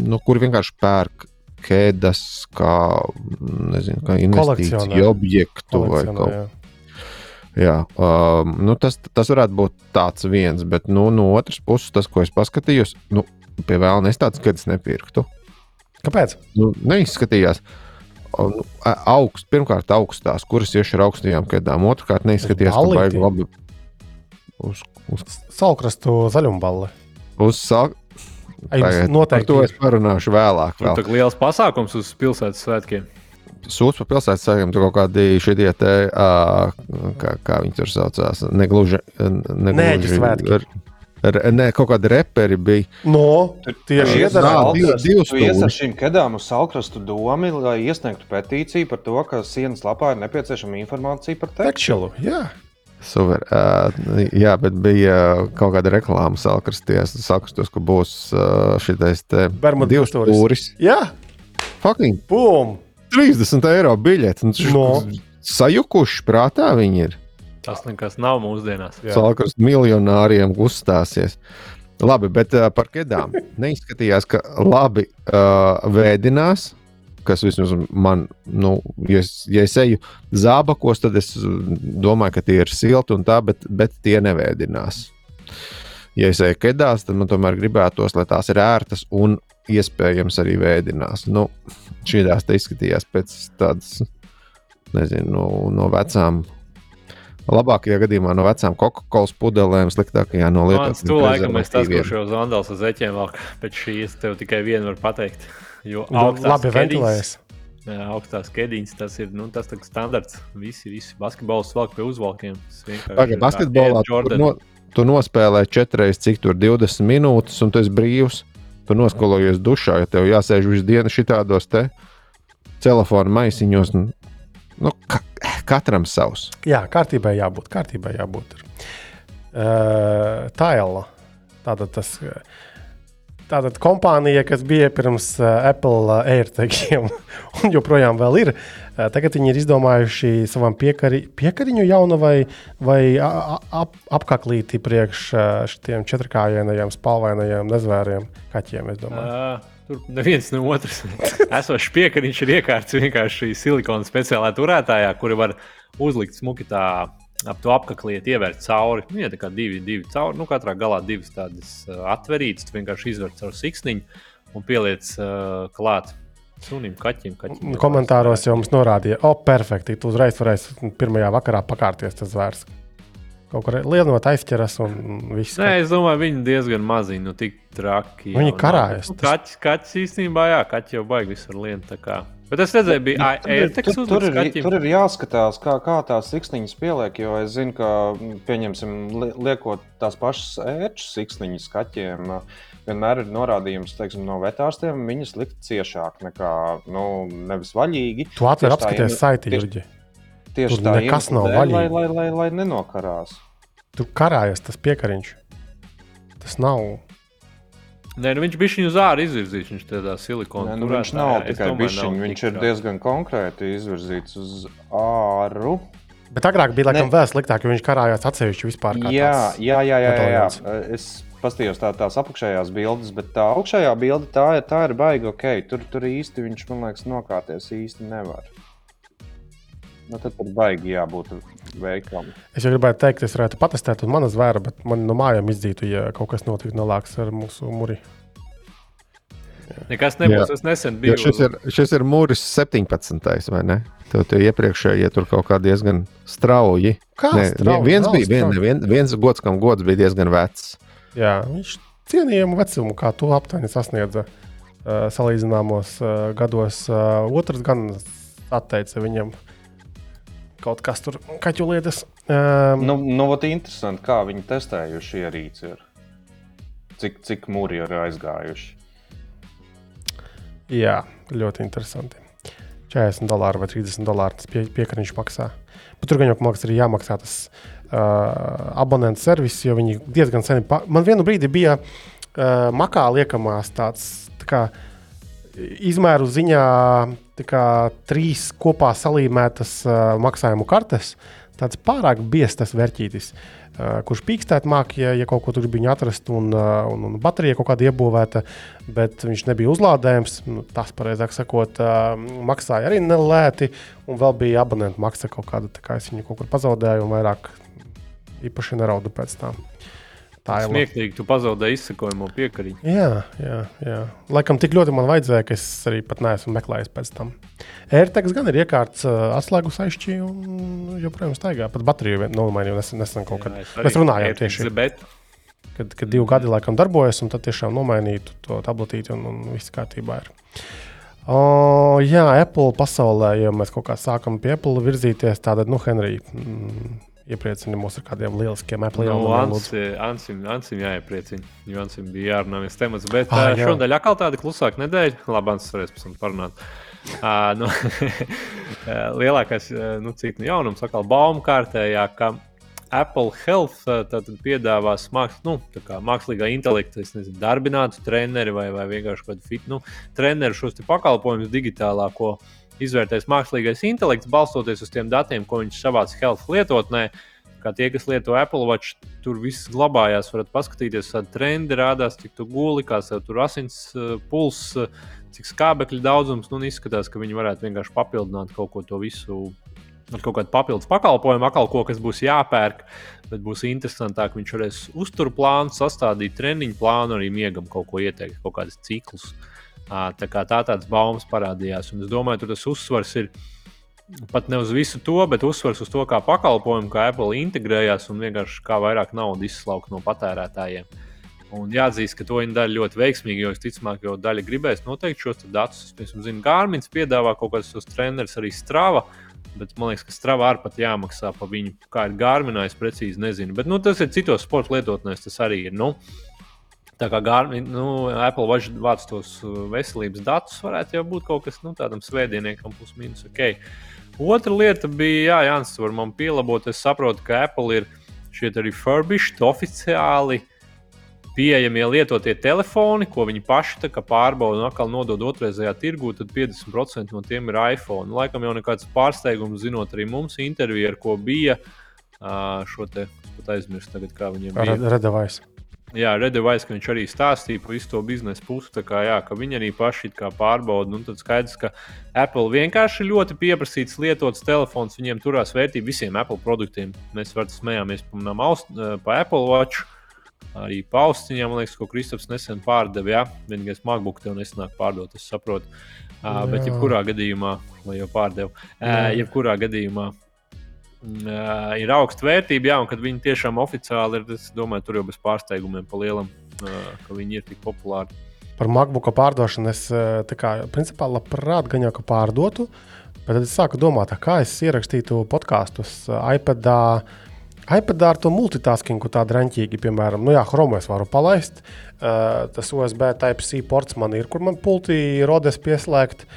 nu, kuri vienkārši pērk ķēdes, kā, nezinu, kā investīciju objektu vai kaut jā. Jā, um, nu tas, tas varētu būt tāds viens, bet nu, no otras puses, tas, ko es paskatījos, nu, pie vēlna es tādu skaidrs nepirktu. Kāpēc? Nu, neizskatījās. o, Nu, augst, pirmkārt, augstās, kuras ieši ar augstajām kēdām. Otrkārt, neizskatījās, ka baigi labi uz, uz, Salkrastu zaļumballi. uz Tagad noteikti Par to es ir. parunāšu vēlāk. Tur Vēl. tā liels pasākums uz pilsētas svētkiem. Sūds par pilsētas sēkām, tur kaut kādi šie te, uh, kā, kā viņi tur saucās, negluži. Nēģu svētki. Ar, ar, ne, kaut kādi reperi bija. No, tieši divus Tu ies ar šīm kedām uz salkrastu domu, lai iesniegtu petīciju par to, ka sienas lapā ir nepieciešama informācija par tekstu. Tekšķilu, jā. Super. Uh, jā, bet bija kaut kāda reklāma salkrasties, salkrastos, ka būs uh, šitais te Bermudu divs stūris. stūris. Jā, Fucking bum! 30 eiro biļete. Nu, No. Sajukuši prātā viņi ir. Tas nekas nav mūsdienās. Jā. Salkrastu miljonāriem uzstāsies. Labi, bet uh, par kedām. Neizskatījās, ka labi uh, vēdinās. Kas vismaz man, nu, ja es, ja es eju zābakos, tad es domāju, ka tie ir silti un tā, bet, bet tie nevēdinās. Ja es eju kedās, tad man tomēr gribētos, lai tās ir ērtas un iespējams arī vēdinās. Nu, šī tās izskatījās pēc tādas, nezinu, no, no vecām Labākajā gadījumā no vecām Coca-Cola pudelēm, sliktākajā no Man lietotnēm. tu laikam es tas, kurš jau zandals uz zeķiem vēl pēc šīs tev tikai vienu var pateikt. Jo Labi augstās labi ventilējas. Augstās kediņas, tas ir nu, tas standarts. Visi, visi basketbols velk pie uzvalkiem. Kā basketbolā tu, no, tu nospēlē četras, cik tur 20 minūtes, un tu esi brīvs. Tu noskolojies dušā, ja tev jāsēž visu dienu šitādos te telefona maisiņos. Nu, ka, katram savs. Jā, kārtībai jābūt. Kārtībai jābūt. Uh, Taila. Tātad tas. uh, Tātad kompānija, kas bija pirms uh, Apple uh, AirTagiem, un joprojām ir, uh, tagad viņi ir izdomājuši savam piekari, piekariņu jaunu vai, vai ap, apkaklīti priekš uh, šiem četrkājainajiem, spalvainajiem nezvēriem kaķiem. Tur neviens no otras. Esošs piekariņš ir iekārts vienkārši silikona speciālā turētājā, kuri var uzlikt smuki tā ap to apakliet, ievērt cauri. Nu, ja tā kā divi, divi cauri, nu katrā galā divas tādas atverītas, tu vienkārši izver caur siksniņu. un pieliec uh, klāt sunim, kaķim. kaķim Komentāros jau mums norādīja, o, perfekti. Tu uzreiz varēsi pirmajā vakarā pakārties tas zvērs. Kaut kur lielot aizķeras un viss. Nē, es domāju, viņi diezgan maziņi, nu tik traki. Viņi jau karājas, tas- Kaķis, kaķis īstenībā, jā, kaķis jau baigi visur lien. tā kā. Bet es redzēju, bija AirTags tur, tur, uzlikts ir, tur ir jāskatās, kā, kā tās siksniņas pieliek. Jo es zinu, ka, pieņemsim, li- liekot tās pašas ērču siksniņas kaķiem, vienmēr ir norādījums teiksim, no vetārstiem, viņas likt ciešāk nekā nu, nevis vaļīgi. Tu atver iemesla- saiti, Jurģi. Tieši Tur tā nekas nav dēļ, Lai, vaļīgi. lai, lai, lai nenokarās. Tur karājas tas piekariņš. Tas nav. Nē, nu viņš bija viņu uz ārā izvirzīts. Viņš tādā silikona Nē, nu, viņš nav jā, tikai bišķiņš, viņš ir diezgan konkrēti izvirzīts uz āru. Bet agrāk bija laikam vēl sliktāk, jo viņš karājās atsevišķi vispār. kā Jā, jā, jā, jā, jā, jā. Es paskatījos tā, tās apakšējās bildes, bet tā augšējā bilde tā ir, tā ir baigta. Okay. Tur, tur īsti viņš, man liekas, nokārties īsti nevar. Nu, tad tur baigi jābūt veiklam. Es jau gribēju teikt, es varētu patestēt uz manas zvēra, bet man no mājām izdzītu, ja kaut kas notiktu nelāks ar mūsu muri. Nekas nebūs. Jā. Es nesen Jo biju. šis ir, šis ir mūris 17. vai ne? Tev tie iepriekšējie ja tur kaut kā diezgan strauji. Kā Nē, strauji? viens Nav bija, vien, strauji. vien, viens gods, kam gods bija diezgan vecs. Jā, viņš cienījamu vecumu, kā to aptuveni sasniedza uh, salīdzināmos uh, gados. Uh, otrs gan atteica viņam kaut kas tur, kaķu lietas. Um, Nu, nu vat interesanti, kā viņi testējuši ierīci. Ir. Cik, cik mūri ir aizgājuši. Jā, ļoti interesanti. 40 dolāri vai 30 dolāri tas pie, piekariņš maksā. Bet tur gan jau maksā arī jāmaksā tas uh, abonentu servis, jo viņi diezgan sen. Pa... Man vienu brīdi bija uh, makā liekamās tāds tā kā, izmēru ziņā trīs kopā salīmētas uh, maksājumu kartes. Tāds pārāk biezs vērtītis, uh, kurš pīkstēt mākslinieks, ja, ja kaut ko tur bija atrast, un, uh, un, un baterija kaut kāda iebūvēta, bet viņš nebija uzlādējams. Nu, tas, pareizāk sakot, uh, maksāja arī nelēti, un vēl bija abonentu maksa kaut kāda. Kā es viņu kaut kur pazaudēju, un vairāk īpaši neraudu pēc tam. Tā ir. Smieklīgi, tu pazaudēji izsakojamo piekariņu. Jā, jā, jā. Laikam tik ļoti man vajadzēja, ka es arī pat neesmu meklējis pēc tam. AirTags gan ir iekārts, uh, atslēgus aizšķī un joprojām staigā. Pat bateriju nomainīju nesen, nesen kaut kad. Jā, es Mēs runājām tieši, Bet kad, kad divi gadi laikam darbojas, un tad tiešām nomainītu to tabletīti un, un viss kārtībā ir. O, jā, Apple pasaulē, ja mēs kaut kā sākam pie Apple virzīties, tad, nu, Henrij, mm, iepriecini mūs ar kādiem lieliskiem Apple Nu, jaunumiem. Ansim, Ansim jāiepriecina, jo Ansim bija jārunā viens temats. Bet Ah, jā. šodien atkal tāda klusāka nedēļa. Labi, Ansis varēs pēc tam parunāt. Uh, nu, lielākais nu, nu, jaunums atkal baumu kārtējā, ka Apple Health tātad piedāvās mākslā, nu, mākslīgā intelekta, nezinu, darbinātu treneri vai, vai vienkārši kādu fit, nu, treneru šos pakalpojumus digitālā, ko izvērtēs mākslīgais intelekts, balstoties uz tiem datiem, ko viņš savāc Health lietotnē. Kā tie, kas lieto Apple Watch, tur viss glabājās. varat paskatīties, kāda trendi rādās, cik tu guli, kāds tev tur asins uh, pulss, uh, cik skābekļa daudzums. Nu, izskatās, ka viņi varētu vienkārši papildināt kaut ko to visu. Ar kaut kādu papildus pakalpojumu, atkal ko, kas būs jāpērk, bet būs interesantāk. Viņš varēs uzturplānu, sastādīt treniņu plānu, arī miegam kaut ko ieteikt, kaut kādus ciklus. Ā, Tā kā tā tāds baumas parādījās. Un es domāju, tur tas uzsvars ir pat ne uz visu to, bet uzsvars uz to, kā pakalpojumu, kā Apple integrējās un vienkārši kā vairāk naudas izslaukt no patērētājiem. Un jāatzīst, ka to viņi dara ļoti veiksmīgi, jo visticamāk, jau daļa gribēs noteikti šos datus. Es zinu, Gārmins piedāvā kaut kādus tos trenerus arī strāvā. Bet man liekas, ka strāvā arī pat jāmaksā par viņu. Kā ir Gārminā, es precīzi nezinu. Bet nu, tas ir citos sporta lietotnēs, tas arī ir. Nu, Tā kā Garmin, nu, Apple Watch vāc tos uh, veselības datus, varētu jau būt kaut kas nu, tādam svētdienam, plus mīnus. Okay. Otra lieta bija, jā, Jānis, var man pielabot. Es saprotu, ka Apple ir šie refurbished, oficiāli pieejamie lietotie telefoni, ko viņi paši pārbauda un atkal nodod otrreizējā tirgū, tad 50% no tiem ir iPhone. Laikam jau nekāds pārsteigums, zinot arī mums interviju, ar ko bija šo te, pat aizmirsu tagad, kā viņiem bija. Redavais. Jā, Redevais, ka viņš arī stāstīja par visu to biznesa pusi. Kā, jā, ka viņi arī paši pārbauda. Nu, tad skaidrs, ka Apple vienkārši ļoti pieprasīts lietots telefons. Viņiem turās vērtība visiem Apple produktiem. Mēs varam smējāmies aust- eh, par Apple Watch. arī paustiņā, man liekas, ko Kristaps nesen pārdeva. Jā, vienīgais MacBook tev nesanāk pārdot, es saprotu. Uh, bet, jebkurā gadījumā, vai jau pārdevu, uh, jebkurā gadījumā uh, ir augsta vērtība, jā, un kad viņi tiešām oficiāli ir, es domāju, tur jau bez pārsteigumiem pa lielam, uh, ka viņi ir tik populāri. Par MacBook pārdošanu es kā, principā labprāt gan jau ka pārdotu, bet tad es sāku domāt, kā es ierakstītu podkāstus iPadā. iPadā ar to multitaskingu tādu raņķīgi, piemēram, nu jā, Chrome es varu palaist. Uh, tas USB Type-C ports man ir, kur man pultī rodas pieslēgt.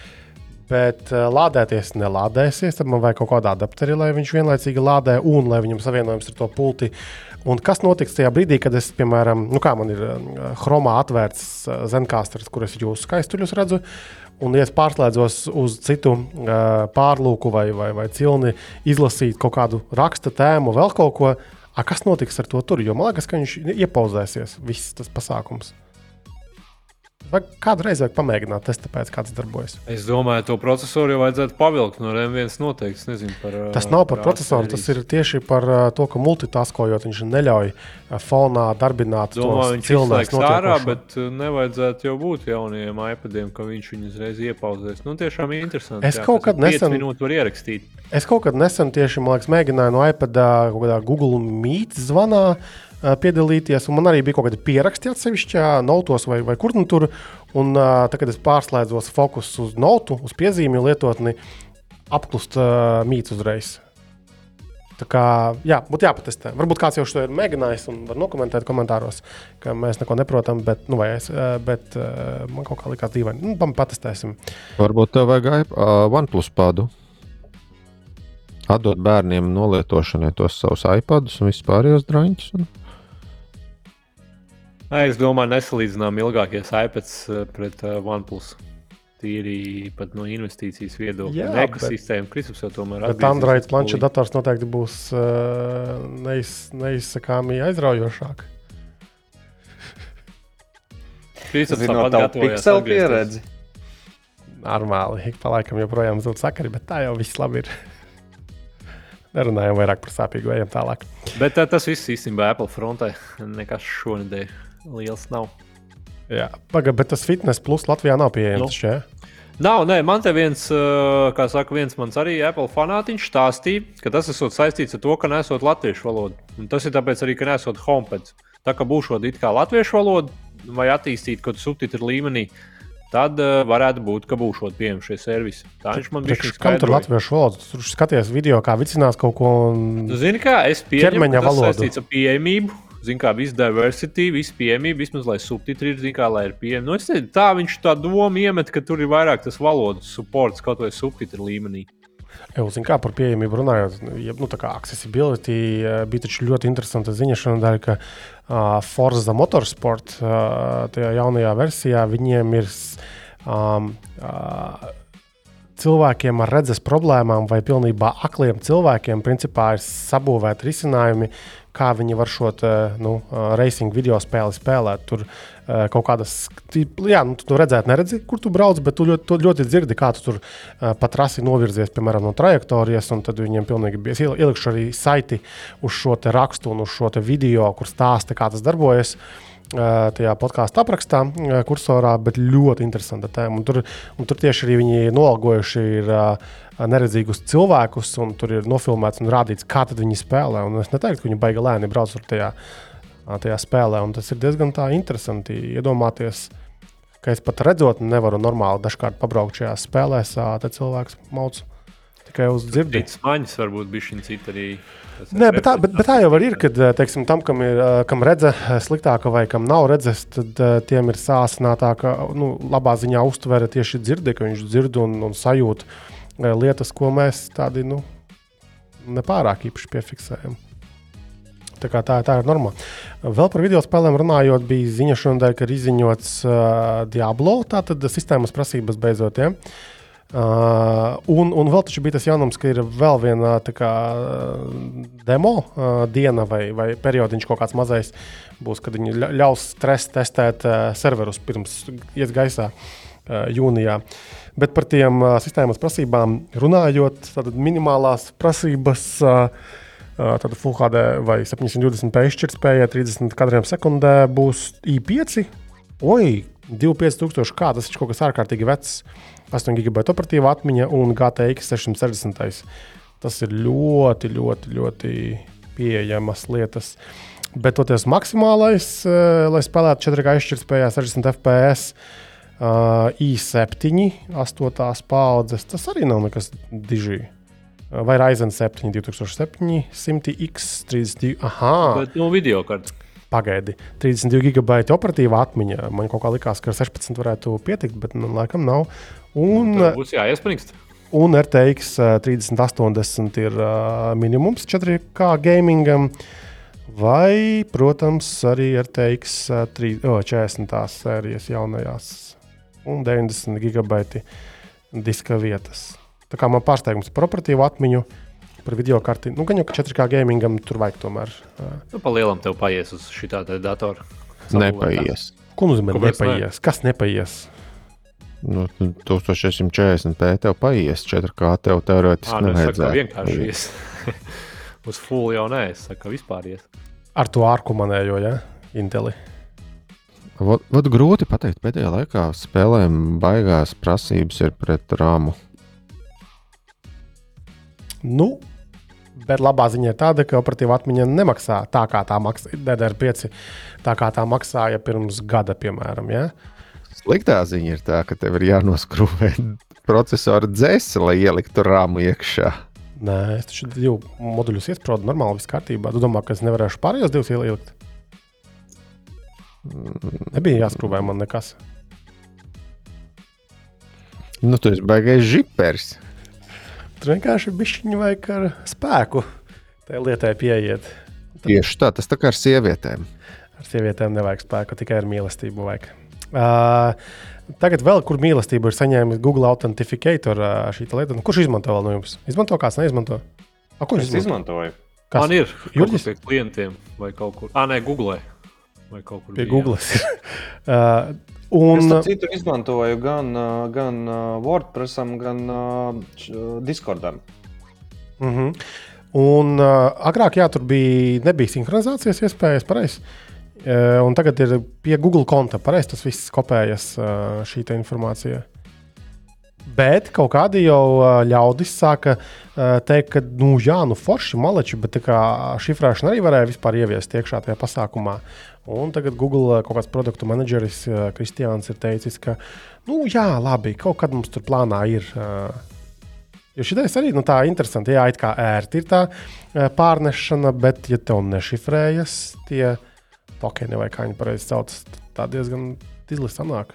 Bet uh, lādēties nelādēsies. Tad man vajag kaut kādu adapteri, lai viņš vienlaicīgi lādē un lai viņam savienojums ar to pulti. Un kas notiks tajā brīdī, kad es, piemēram, nu kā man ir uh, chromā atvērts uh, zenkāsters, kur es jūsu skaistuļus redzu, un ja es pārslēdzos uz citu uh, pārlūku vai, vai, vai cilni, izlasīt kaut kādu raksta tēmu, vēl kaut ko, a, kas notiks ar to tur? Jo man liekas, ka viņš iepauzēsies, viss tas pasākums. Vai kādu reizi vajag pamēģināt, testēt, pēc kā tas darbojas? Es domāju, to procesoru jau vajadzētu pavilkt no M1 noteikti. Nezinu par. Tas nav par procesoru, tas ir tieši par to, ka multitaskojot viņš neļauj fonā darbināt Domāju, tos viņš cilvēkus izslēgs ārā, bet nevajadzētu jau būt jaunajiem iPadiem, ka viņš viņu uzreiz iepauzēs. Nu, tiešām interesanti. Es kaut kad nesen. minūtes var ierakstīt. Es kaut kad nesen tieši liekas, mēģināju no iPad kaut kādā Google Meet zvanā piedalīties, un man arī bija kaut kāda pieraksti atsevišķā notos vai, vai kur nu tur. Un uh, tad, kad es pārslēdzos fokusu uz notu, uz piezīmju lietotni, apklust uh, mīts uzreiz. Tā kā, jā, būtu jāpatestē. Varbūt kāds jau to ir mēģinājis un var nokomentēt komentāros, ka mēs neko neprotam, bet, nu, es, bet man kaut kā likās dīvaini. Nu, patestēsim. Varbūt tev vajag uh, OnePlus padu. Atdot bērniem nolietošanai tos savus iPadus un vispārējos drāņus. Un... Nē, Es domāju, nesalīdzinām ilgākais iPads uh, pret uh, OnePlus. Tīri pat no investīcijas viedokļa. Jā, ekosistēma, Kristaps jau tomēr Bet atgriezīsies Android planša dators noteikti būs uh, neiz, neizsakāmi aizraujošāk. Kristaps tavu gatavojās pikselu atgriezties. pieredzi. Normāli, ik pa laikam joprojām zūd sakari, bet tā jau viss labi ir. Nerunājam vairāk par sāpīgu, ejam tālāk. Bet uh, tas viss īstenībā Apple frontē nekas šonadēļ liels nav. Jā, Paga, bet tas fitness plus Latvijā nav Nu. pieejams. šķiet. Nav, nē, man te viens, uh, kā saka, viens mans arī Apple fanātiņš stāstīja, ka tas esot saistīts ar to, ka nesot latviešu valodu. Un tas ir tāpēc arī, ka nesot homepad. Tā kā būšot it kā latviešu valodu vai attīstīt kaut kādu subtitru līmenī, tad uh, varētu būt, ka būšot pieejami šie servisi. Tā viņš man bija. Kam tur latviešu valoda? Tur skaties video, kā vicinās kaut ko. Un... Nu, Zini, kā es pieņemu, ka tas valodu. saistīts ar pieejamību. Zini, kā viss diversity, viss pieejamība, vismaz lai subtitri ir, zini, kā lai ir pieejami. Nu, es nezinu, tā viņš tā doma iemet, ka tur ir vairāk tas valodas supports kaut vai subtitru līmenī. Jūs zināt, kā par pieejamību runājot, ja, nu, tā kā accessibility eh, bija taču ļoti interesanta ziņa šodien, ka uh, Forza Motorsport uh, tajā jaunajā versijā viņiem ir um, uh, cilvēkiem ar redzes problēmām vai pilnībā akliem cilvēkiem, principā ir sabūvēti risinājumi, kā viņi var šo te, nu, racing video spēli spēlēt. Tur kaut kādas, jā, nu, tu redzēt, neredzi, kur tu brauc, bet tu ļoti, tu ļoti dzirdi, kā tu tur pa trasi novirzies, piemēram, no trajektorijas, un tad viņiem pilnīgi iel- ielikšu arī saiti uz šo te rakstu un uz šo te video, kur stāsta, kā tas darbojas. Uh, tajā podkāstu aprakstā, kursorā, bet ļoti interesanta tēma. Un tur, un tur tieši arī viņi nolgojuši ir neredzīgus cilvēkus, un tur ir nofilmēts un rādīts, kā viņi spēlē. Un es neteiktu, ka viņi baigi lēni brauc tur tajā, tajā spēlē. Un tas ir diezgan interesanti iedomāties, ka es pat redzot, nevaru normāli dažkārt pabraukt šajā spēlē, tā cilvēks mauc tikai uz dzirdību. Cits maņas varbūt bija šī cita arī. Nē, bet tā, bet, bet tā jau ir, kad teiksim, tam, kam ir ā, kam redze sliktāka vai kam nav redzes, tad tiem ir sāsinātāka, nu, labā ziņā uztvere tieši dzirde, ka viņš dzird un, un sajūt lietas, ko mēs tādi nu, nepārāk īpaši piefiksējam. Tā, kā tā, tā ir normāla. Vēl par video spēlēm runājot, bija ziņa šodien, ka ir izziņots uh, Diablo, tātad sistēmas prasības beidzot. Ja? Uh, un, un vēl taču bija tas jaunums, ka ir vēl viena kā, uh, demo uh, diena vai, vai periodiņš kaut kāds mazais būs, kad viņi ļa- ļaus stres testēt uh, serverus pirms ies gaisā uh, jūnijā. Bet par tiem uh, sistēmas prasībām runājot, tad minimālās prasības uh, Tad Full HD vai 720p izšķirtspējai 30 kadriem sekundē būs i5. Oi, 25000, kā tas ir kaut kas ārkārtīgi vecs. 8 GB operatīva atmiņa un GTX 660. Tas ir ļoti, ļoti, ļoti pieejamas lietas. Bet toties maksimālais, lai spēlētu 4K izšķirtspējā 60 FPS. Uh, i7, 8. paudzes. Tas arī nav nekas diži. Uh, vai Ryzen 7, 2007, 100X, 32. Aha, Bet, nu, video kartes. pagaidi. 32 gigabaita operatīva atmiņa. Man kaut kā likās, ka ar 16 varētu pietikt, bet nu, laikam nav. Un, Tur būs jāiesprāgst. un RTX uh, 3080 ir uh, minimums 4K gamingam. Vai, protams, arī RTX uh, 3, oh, 40. sērijas jaunajās un 90 gigabaiti diska vietas. Tā kā man pārsteigums par operatīvu atmiņu, par video karti. Nu, gan jau ka 4K gamingam tur vajag tomēr. Uh, Nu, pa lielam tev paies uz šī tāda datora. Nepaies. ko nozīmē Kāpēc ne? nepaies? Kas nepaies? Nu, 1640p tev paies, 4K tev teorētiski nu, nevajadzētu. vienkārši ies. uz full jau nē, es saku, ka vispār ies. Ar to ārkumanējo, ja? Inteli. Vot, vot grūti pateikt, pēdējā laikā spēlēm baigās prasības ir pret rāmu. Nu, bet labā ziņa ir tāda, ka operatīva atmiņa nemaksā tā, kā tā maksāja DDR5, tā kā tā maksāja pirms gada, piemēram. Ja? Sliktā ziņa ir tā, ka tev ir jānoskrūvē procesora dzēse, lai ieliktu rāmu iekšā. Nē, es taču divu moduļus iesprūdu normāli, viss kārtībā. Tu domā, ka es nevarēšu pārējos divus ielikt? Nebija jāskrūvē man nekas. Nu, tu esi baigais žipers. Tur vienkārši bišķiņu vajag ar spēku tai lietai pieiet. Tieši tā, tas tā kā ar sievietēm. Ar sievietēm nevajag spēku, tikai ar mīlestību vajag. Uh, tagad vēl, kur mīlestība ir saņēmusi Google Authenticator uh, šī lieta. Nu, kurš izmanto vēl no jums? Izmanto kāds, neizmanto? A, kurš Es izmantoju. Kas? Man ir? Jurģis pie klientiem vai kaut kur. Ah, nē, Google. Vai kaut kur Pie bija, Google. uh, Es un tam citu izmantoju gan, uh, gan uh, WordPressam, gan uh, Discordam. Uh -huh. Un uh, agrāk, jā, tur bija, nebija sinhronizācijas iespējas, pareizi. Uh, un tagad ir pie Google konta, pareizi tas viss kopējas uh, šī informācija. Bet kaut kādi jau uh, ļaudis sāka teikt, ka, nu, jā, nu, forši maleči, bet šifrēšana arī varēja vispār ieviest iekšā tajā pasākumā. Un tagad Google kaut kāds produktu menedžeris Kristiāns ir teicis, ka, nu, jā, labi, kaut kad mums tur plānā ir. Jo šitais arī nu, tā interesanti. Jā, it kā ērti ir tā eh, pārnešana, bet, ja tev nešifrējas tie tokeni vai kā viņi pareizi sauc, tad tā diezgan dizli sanāk.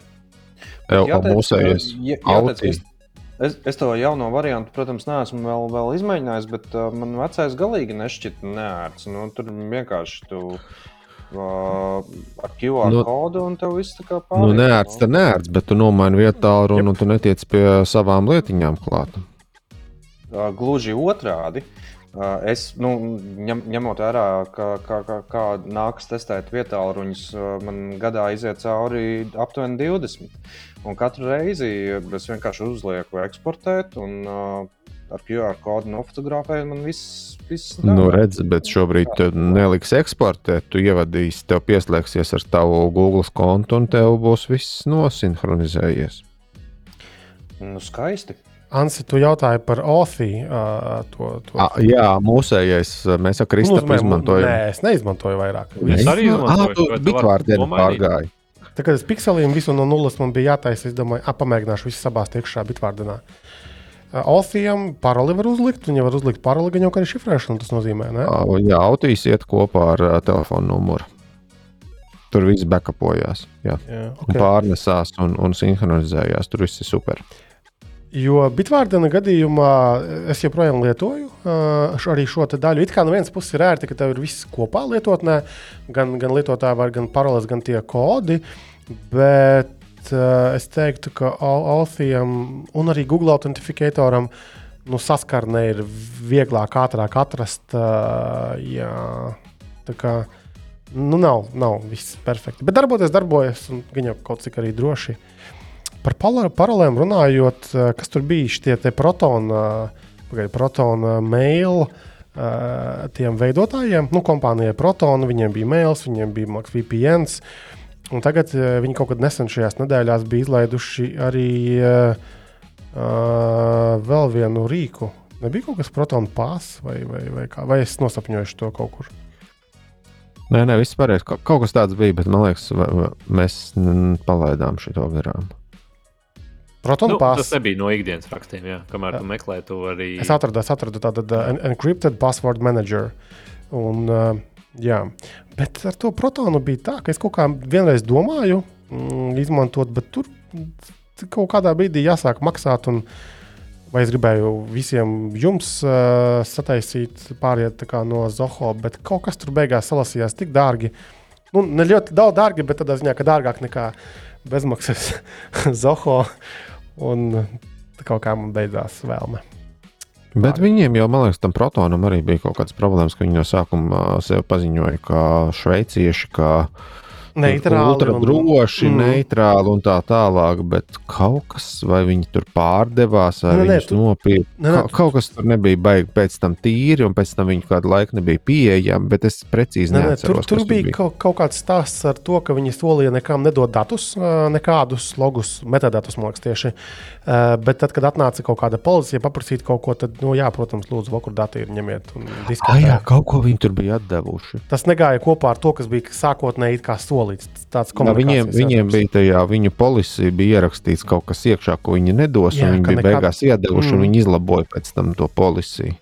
Jau jā- jāteic, autī. es, es, es to jauno variantu, protams, neesmu vēl, vēl izmēģinājis, bet uh, man vecais galīgi nešķita neērts. Nu, tur vienkārši tu uh, ar QR Nu, nu, kodu un tev viss tā kā pārējais. Nu, neērts, tā neērts, bet tu nomaini vietu runu un tu netiec pie savām lietiņām klāt. Uh, Gluži otrādi. Uh, Es, nu, ņem, ņemot vērā, kā, kā, kā, kā nākas testēt vietā, ruņus, man gadā iziet cauri aptuveni 20. Un katru reizi es vienkārši uzlieku eksportēt, un uh, ar QR kodu nofotografēju, man viss, viss Nu, redz, bet šobrīd tu neliks eksportēt, tu ievadīsi, tev pieslēgsies ar tavu Google kontu un tev būs viss nosinhronizējies. nu, skaisti. Ansi, tu jautāji par OFI. Uh, to, to. A, jā, mūsējais, mēs Kristapu Nozīmē, izmantojam. Nē, es neizmantoju vairāk. Es arī izmantoju, Ah, tu bitvārdienu pārgāji. Tā kā es pikseliem visu no nulles man bija jātaisa, es domāju, ah, pamēģināšu visu sabāzt iekšā bitvārdienā. Uh, Ofijam paroli var uzlikt, un ja var uzlikt paroli, gan jau kā arī šifrēšanu tas nozīmē. Ne? Jā, autīs iet kopā ar telefonu numuru. Tur viss backupojās, jā, Jā, okay. okay. pārnesās un, un sinhronizējās. Tur viss ir super. Jo bitvārdena gadījumā es joprojām lietoju uh, š- arī šo daļu. It kā no vienas puses ir ērti, ka tev ir viss kopā lietotnē, gan, gan lietotāja var, gan paroles, gan tie kodi. Bet uh, es teiktu, ka Al- Alfijam un arī Google Authenticatoram nu, saskarne ir vieglāk, ātrāk atrast. Uh, jā, tā kā nu, nav, nav viss perfekti. Bet darboties, darbojas, un jau kaut cik arī droši. Par paralēliem runājot, eh, kas tur bija šie te protona, pagaid, protona mail, uh, tiem veidotājiem, nu, kompānijai Proton, viņiem bija mails, viņiem bija Max VPN. Un tagad viņi kaut kad nesen šajās nedēļās bija izlaiduši arī uh, vēl vienu rīku. Nebija kaut kas Proton pās, vai, vai, vai, kā, vai es nosapņoju to kaut kur. Nē, nē, viss pareizi. Ka- Kaut kas tāds bija, bet man liekas, mēs palaidām šo garām. Proton Nu, pās. tas nebija no ikdienas rakstiem, jā. kamēr tu meklē to arī. Es atradu, es atradu tādu uh, en- encrypted password manager. Un, uh, jā. Bet ar to protonu bija tā, ka es kaut kā vienreiz domāju, mm, izmantot, bet tur kaut kādā brīdī jāsāk maksāt. Un, vai es gribēju visiem jums uh, sataisīt, pāriet no Zoho, bet kaut kas tur beigās salasījās tik dārgi. Nu, ne ļoti daudz dārgi, bet tādā ziņā, ka dārgāk nekā bezmaksas Zoho. Un tā kaut kā man beidzās vēlme. Bet viņiem jau, man liekas, tam protonam arī bija kaut kādas problēmas, ka viņi no sākuma ā, sevi paziņoja kā šveicieši, kā Neitrāli. ultra un- droši, Mm. mm. neitrāli un tā tālāk. Bet kaut kas, vai viņi tur pārdevās, vai Nē, nē, viņi tu- nopirka. Nē, nē, Ka, kaut kas tur nebija baigi pēc tam tīri, un pēc tam viņi kādu laiku nebija pieejami. Bet es precīzi Nē, nē, neatceros, tur, tur kas bija kaut, kaut kāds stāsts ar to, ka viņi solīja nekām nedot datus, nekādus logus, metadatus, liekas, tieši. Bet tad, kad atnāca kaut kāda policija paprasīt kaut ko, tad, nu, jā, protams, lūdzu, vakur dati ir ņemiet un Ah, jā, kaut ko viņi tur bija atdevuši. Tas negāja kopā ar to, kas bija sākotnēji it kā solīts. Tāds Jā, viņiem, viņiem bija tajā viņu policija, bija ierakstīts kaut kas iekšā, ko viņi nedos. Jā, Jā, viņi bija nekad- beigās iedevuši, mm. Un viņi izlaboja pēc tam to policiju.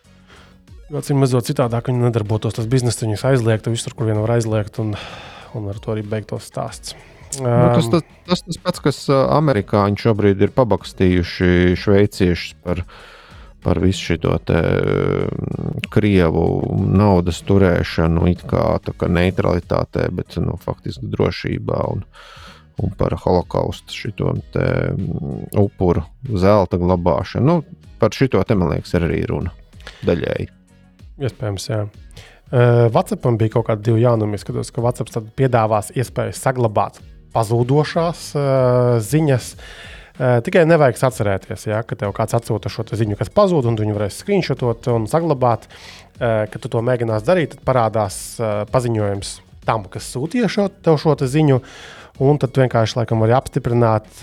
Acīm redzot, citādāk viņi nedarbotos. Tas biznesa viņus aizliegtu visur, kur vien var aizliegt, un, un ar to arī beigtos stāsts. Nu, tas, tas, tas tas pats, kas amerikāņi šobrīd ir pabakstījuši šveiciešus par, par visu šo krievu naudas turēšanu, it kā, kā neutralitātē, bet nu, faktiski drošībā. Un, Un par holokaustu šo upuru zelta glabāšanu. Nu, par šo te, man liekas, ir arī runa daļēji. Iespējams, jā. Uh, WhatsAppam bija kaut kādi divi jaunumi. Es skatos, ka tad piedāvās iespēju saglabāt pazudušās uh, ziņas. Uh, tikai nevajag atcerēties, ja, ka tev kāds atsūta šo ziņu, kas pazūd, un tu viņu varēsi screenshotot un saglabāt. Kad tu to mēģinās darīt, tad parādās paziņojums tam, kas sūtīja šo, tev šo ziņu, un tad vienkārši laikam vari apstiprināt.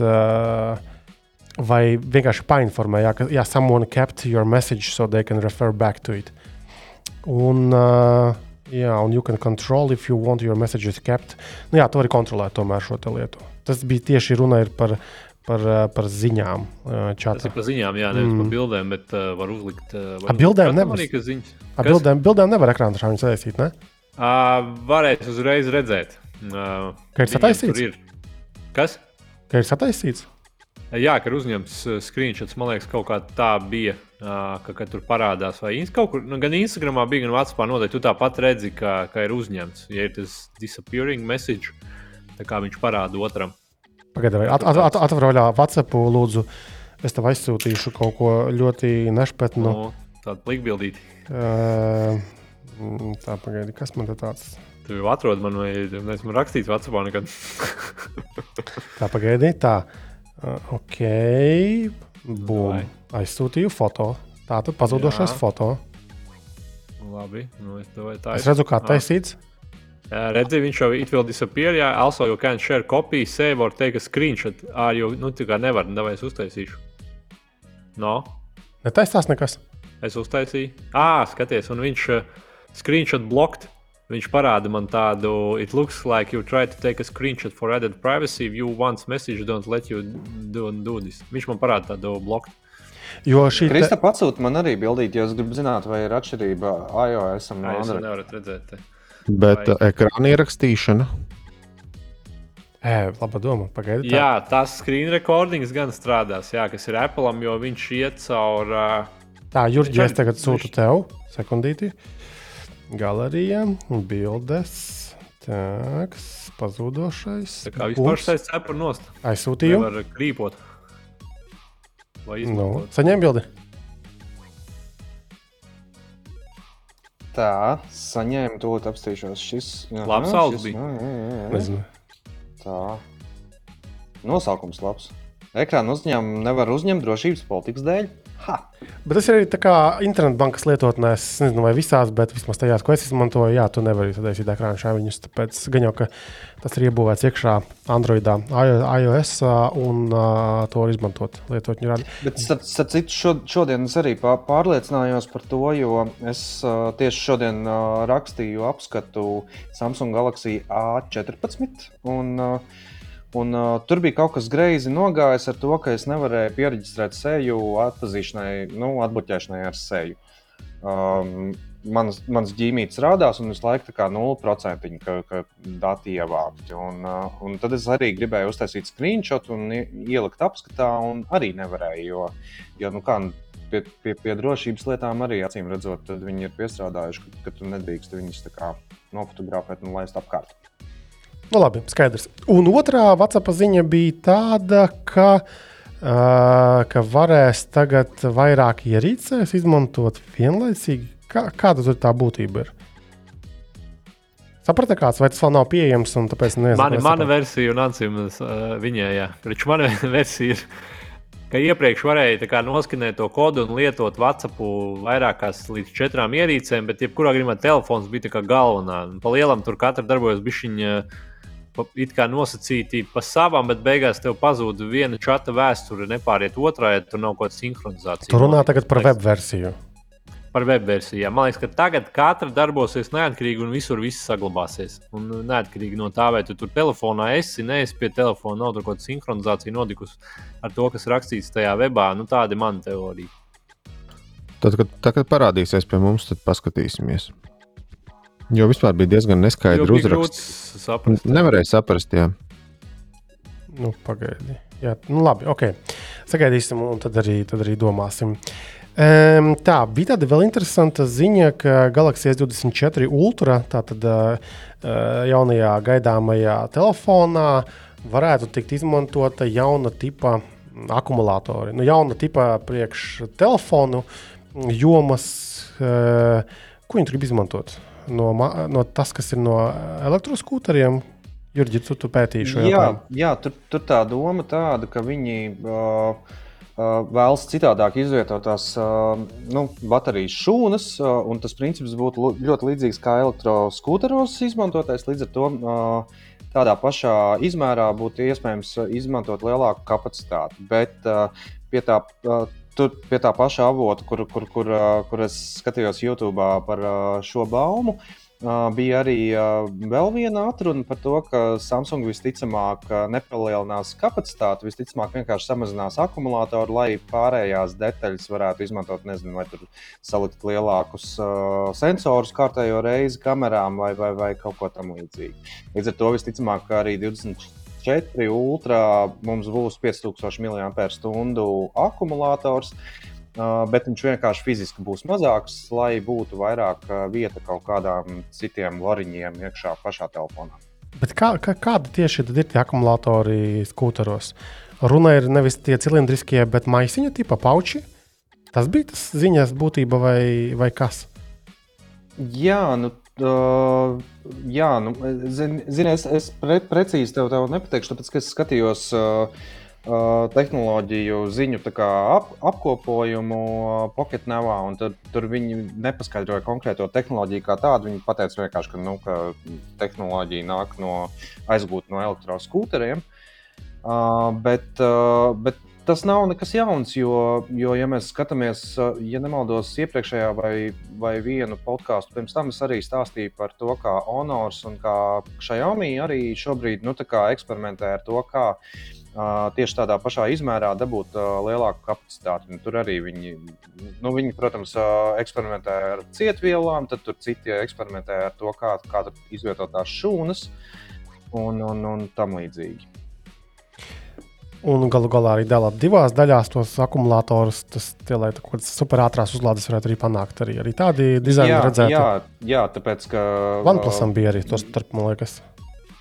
Vai vienkārši painformē, ja, ja, someone kept your message so they can refer back to it. Un, uh, jā, un you can control if you want your messages kept. Nu, jā, tu vari kontrolēt tomēr šo lietu. Tas bija tieši runa par, uh, par ziņām uh, Tas čatā. ir par ziņām, jā, nevis Mm. par bildēm, bet uh, var uzlikt. Uh, Ar bildēm nevar. Ar bildēm, bildēm nevar ekrānā šādi saistīt, ne? Uh, varēs uzreiz redzēt. Uh, Ka ir sataisīts? Ir. Kas? Ka ir sataisīts. Jā, ka ir uzņemts screenshots. Man liekas, kaut kā tā bija. Uh, ka, kad tur parādās, vai ins- kaut kur, nu, gan Instagramā bija, gan Vācijā noteikti. Tu tāpat redzi, ka, ka ir uzņemts. Ja ir tas disappearing message, tā kā viņš parāda otram. Pagaidā, vai at, at, at, atver vaļā WhatsApp, lūdzu. Es tev aizsūtīšu kaut ko ļoti nešpatnu. Nu, tāda plikbildīta. Uh, mm, tā, pagaidi, kas man te tāds? Tu jau atrodi man, vai neesmu rakstījis Vācijā nekad. Tā, pagaidi, tā. Uh, ok, bum. Vai. Aizsūtīju foto. Tā tad pazudušais foto. Labi, nu, es tev tā Es redzu, kā taisīts. Uh, redzi, viņš jau it will disappear. Jā, also you can share copy, save or take a screenshot. Ā, jo, nu, tā kā nevar, nevajag es uztaisīšu. No, Netaisās nekas. es uztaisīju. Ā, skaties, un viņš uh, screenshot blocked. Viņš parāda man tādu, it looks like you try to take a screenshot for added privacy. If you want message, don't let you do, do this. Viņš man parāda tādu blocked. Jo šī Krista te, pasūta man arī bildīt, jo es gribu zināt, vai ir atšķirība iOS un Nē, jūs Android. nevarat redzēt. te. Bet Vai- ekrāna ierakstīšana. e, laba doma. Pagaidi. tā. Jā, tas screen recordings gan strādās, jā, kas ir Apple, jo viņš iet caur. Uh, Tā, Jurģi, Viņš es tagad sūtu tev. Sekundīti. Galerija, bildes. Tāks, pazudušais. tā kā vispār šis cepur nost. Aizsūtīju. Nevar krīpot. Vai Nu, izmantot. saņem bildi. Tā, saņēmu to apstīšos. Šis jā, Labs augs bija. jā, jā, jā, jā. Tā. Nosaukums labs. Ekrāna uzņēmuma nevar uzņemt drošības politikas dēļ. Ha! Bet tas ir arī tā kā internetbankas lietotnēs, nezinu, vai visās, bet vismaz tajās, ko es izmantoju, jā, tu nevari sadaisīt ekrānu šāviņus. Tāpēc gan jau, ka tas ir iebūvēts iekšā Androidā, iOS un uh, to var izmantot lietotņu rādi. Bet, starp, starp citu, šo, šodien es arī pā- pārliecinājos par to, jo es uh, tieši šodien uh, rakstīju apskatu Samsung Galaxy A14. Un, uh, un, uh, tur bija kaut kas greizi nogājis ar to, ka es nevarēju pierakstīt seju atpazīšanai, nu, atbuļķēšanai ar seju. Um, Mans, mans ģīmītis rādās, un visu laiku tā kā 0% ka, ka dati ievākti. Un, uh, un tad es arī gribēju uztaisīt screenshot un ielikt apskatā, un arī nevarēju. Jo, jo nu, kā, pie, pie, pie drošības lietām arī acīm redzot, viņi ir piestrādājuši, ka, ka tu nedrīkst viņus kā nofotografēt un laist apkārt. Nu, labi, skaidrs. Un otrā WhatsApp ziņa bija tāda, ka, uh, ka varēs tagad vairāk ierīcēs izmantot vienlaicīgi. Kā, kāda tur tā būtība ir? Sapratu, kāds vai tas vēl nav pieejams, un tāpēc nezinu. Mani, mana versija un Ancimas uh, viņai, jā. Taču mana versija ir, ka iepriekš varēja kā noskanēt to kodu un lietot WhatsApp vairākās līdz četrām ierīcēm, bet jebkurā gadījumā telefons bija tā kā galvenā. Pa lielam tur katra darbojas bišķiņa. pa- It kā nosacīti pa savām, bet beigās tev pazūd viena čata vēsture, nepāriet otrā, ja tur nav kaut kāda sinhronizācija. Tu runā tagad par web versiju. par web versijām. Man liekas, ka tagad katra darbosies neatkarīgi un visur viss saglabāsies. Un neatkarīgi no tā, vai tu tur telefonā esi, neesi pie telefona, nav tur kaut kāda sinhronizācija notikusi ar to, kas rakstīts tajā webā. Nu, tāda ir mana teorija. Tad, kad, tad, kad parādīsies pie mums, tad paskatīsimies. Jo vispār bija diezgan bija uzraksts. saprast. Nevarēja saprast, jā. Nu, pagaidi. Jā, nu, labi, ok. Sagaidīsim, un tad arī, tad arī domāsim. Um, tā bija tāda vēl interesanta ziņa, ka Galaxy S24 Ultra, tātad uh, jaunajā gaidāmajā telefonā, varētu tikt izmantota jauna tipa akumulātori. Nu, jauna tipa priekš telefonu jomas, uh, ko viņi grib izmantot. No, no tas, kas ir no elektroskūteriem, Jurģi, tu, tu pētīji šo Jā, jautājumu. jā tur, tur tā doma tāda, ka viņi uh, uh, vēlas citādāk izvietot tās uh, nu, baterijas šūnas, uh, un tas princips būtu ļoti līdzīgs kā elektroskūteros izmantotais. Līdz ar to uh, tādā pašā izmērā būtu iespējams izmantot lielāku kapacitāti. Bet uh, pie tā tur pie tā paša avota, kur, kur, kur, kur es skatījos YouTube par šo baumu, bija arī vēl viena atruna par to, ka Samsung visticamāk nepalielinās kapacitāti, visticamāk vienkārši samazinās akumulātoru, lai pārējās detaļas varētu izmantot, nezinu, vai tur salikt lielākus sensorus kārtējo reizi kamerām vai, vai, vai kaut ko tam līdzīgu. Līdz ar to visticamāk arī 20. 4 Ultra mums būs 5000 mAh akumulators. Bet viņš vienkārši fiziski būs mazāks, lai būtu vairāk vieta kaut kādām citiem variņiem iekšā pašā telefonā. Bet kā, kā, kādi tieši ir tie akumulatori skūteros? Runa ir nevis tie cilindriskie, bet maisiņu tipa pauči. Tas bija tas ziņas būtība vai, vai kas? Jā, nu uh, jā, nu zini, zin, es, es pre, precīzi tev, tev nepateikšu, tāpēc, ka es skatījos. Uh, uh, tehnoloģiju ziņu ap, apkopojumu uh, Pocketnavā, un tad, tur viņi nepaskaidroja konkrēto tehnoloģiju kā tādu. Viņi pateica vienkārši, ka, nu, ka tehnoloģija nāk no aizgūta no elektroskūteriem. Uh, bet, uh, bet tas nav nekas jauns, jo, jo ja mēs skatāmies, ja nemaldos, iepriekšējā vai, vai vienu podkāstu pirms tam es arī stāstīju par to, kā Honors un kā Xiaomi arī šobrīd nu, eksperimentē ar to, kā Uh, tieši tādā pašā izmērā dabūt uh, lielāku kapacitāti. Un tur arī viņi, nu, viņi, protams, uh, eksperimentē ar cietvielām, tad tur citi eksperimentē ar to, kā, kā izvietot tās šūnas un, un, un tam līdzīgi. Un galu galā arī dalīt divās daļās tos akumulatorus. Tas, tie, lai kaut kādas superātrās uzlādes varētu arī panākt. Arī, arī tādi dizaini jā, redzēti. jā, jā, tāpēc ka. OnePlusam bija arī tos starp, man liekas.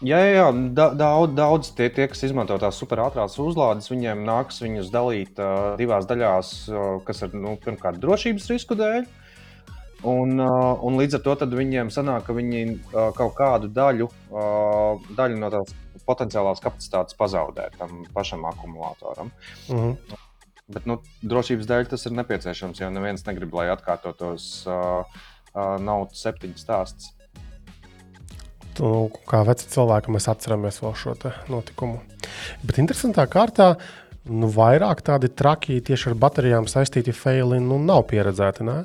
Jā, jā, jā da, daudz, daudz tie, tie, kas izmanto tās superātrās uzlādes, viņiem nāks viņus dalīt uh, divās daļās, uh, kas ir nu, pirmkārt drošības risku dēļ. Un, uh, un līdz ar to viņiem sanāk, ka viņi uh, kaut kādu daļu, uh, daļu no tās potenciālās kapacitātes pazaudē tam pašam akumulātoram. Mhm. Bet nu, drošības dēļ tas ir nepieciešams, jo neviens negrib, lai atkārtotos uh, uh, naudas septiņu stāsts. Nu, kā veci cilvēki, mēs atceramies vēl šo notikumu. Bet interesantā kārtā, nu, vairāk tādi traki tieši ar baterijām saistīti faili nu, nav pieredzēti. Ne?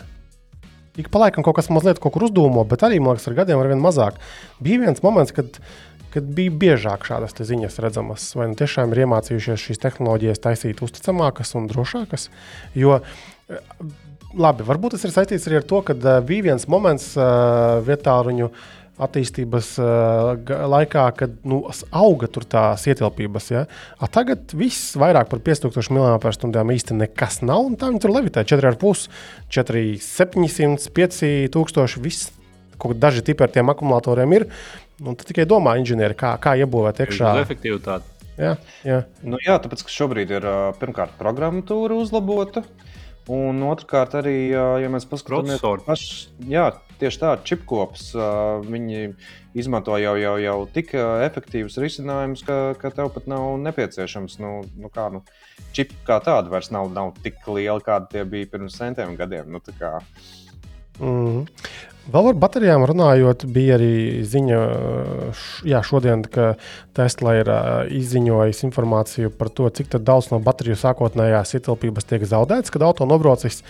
Ik pa laikam kaut kas mazliet kaut kur uzdūmo, bet arī, man liekas, ar gadiem ar vien mazāk. Bija viens moments, kad, kad bija biežāk šādas ziņas redzamas, vai nu tiešām ir iemācījušies šīs tehnoloģijas taisīt uzticamākas un drošākas. Jo, labi, varbūt tas ir saistīts arī ar to, ka bija viens moments uh, vietā ruņu attīstības uh, laikā, kad nu, auga tās ietilpības. Ja? A tagad viss vairāk par 5000 mAh īstenībā nekas nav. Tā viņi tur levitē 4,5, 4, 700, 5000. Viss, daži tipi ar tiem akumulatoriem ir. Nu, tad tikai domā inženieri, kā, kā iebūvēt iekšā. Efektivitāte. Jā, jā. Nu, jā, tāpēc, ka šobrīd ir pirmkārt programmatūra uzlabota. Un otrkārt, arī, ja mēs paskatāmies uz pašu, jā, tieši tā, čipkops, viņi izmanto jau, jau, jau tik efektīvus risinājumus, ka, ka tev pat nav nepieciešams. Nu, nu kā, nu, čipi kā tādi vairs nav, nav tik lieli, kādi tie bija pirms centiem gadiem. Nu, mm. Vēl par baterijām runājot, bija arī ziņa, jā, šodien, ka Tesla ir izziņojis informāciju par to, cik daudz no bateriju sākotnējās ietilpības tiek zaudēts, kad auto nobraucis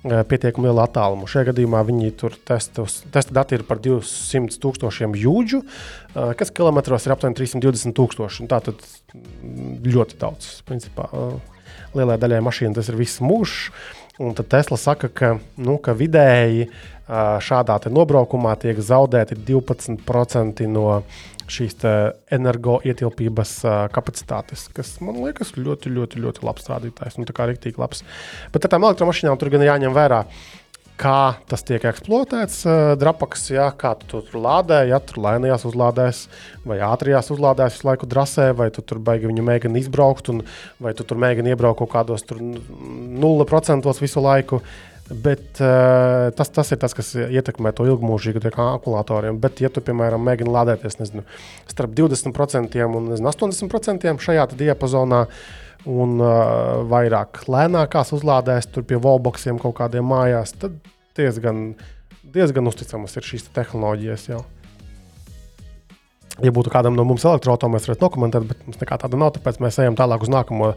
pietiekami lielu attālumu. Šajā gadījumā viņi tur testus, testa dati ir par 200 tūkstošiem jūdžu, kas kilometros ir aptuveni 320 tūkstoši. Tā tad ļoti daudz. Principā, lielai daļai mašīnu tas ir viss mūžs. Un tad Tesla saka, ka, nu, ka vidēji šādā nobraukumā tiek zaudēti 12% no šīs energoietilpības kapacitātes, kas man liekas ļoti, ļoti, ļoti labs rādītājs. Nu, tā kā rīktīgi labs. Bet ar tām elektromašīnām tur gan jāņem vērā. Kā tas tiek eksploatēts, uh, drapaks, jā, kā tu tur lādē, ja tur lēnījās uzlādēs, vai ātrijās uzlādēs visu laiku drasē, vai tu tur beigi viņu mēģini izbraukt, un, vai tu tur mēģini iebraukt kaut kādos 0% visu laiku. Uh, Bet uh, tas, tas ir tas, kas ietekmē to ilgmūžīgu akumulatoriem. Bet, ja tu, piemēram, mēģini lādēties nezinu, starp 20% un nezinu, 80% šajā diapazonā, un uh, vairāk lēnākās uzlādēs, tur pie wallboxiem kaut kādiem mājās, tad diezgan, diezgan uzticamas ir šīs tehnoloģijas. Jau. Ja būtu kādam no mums elektroautoriem, mēs varētu dokumentēt, bet mums nekā tāda nav. Tāpēc mēs ejam tālāk uz nākamo uh,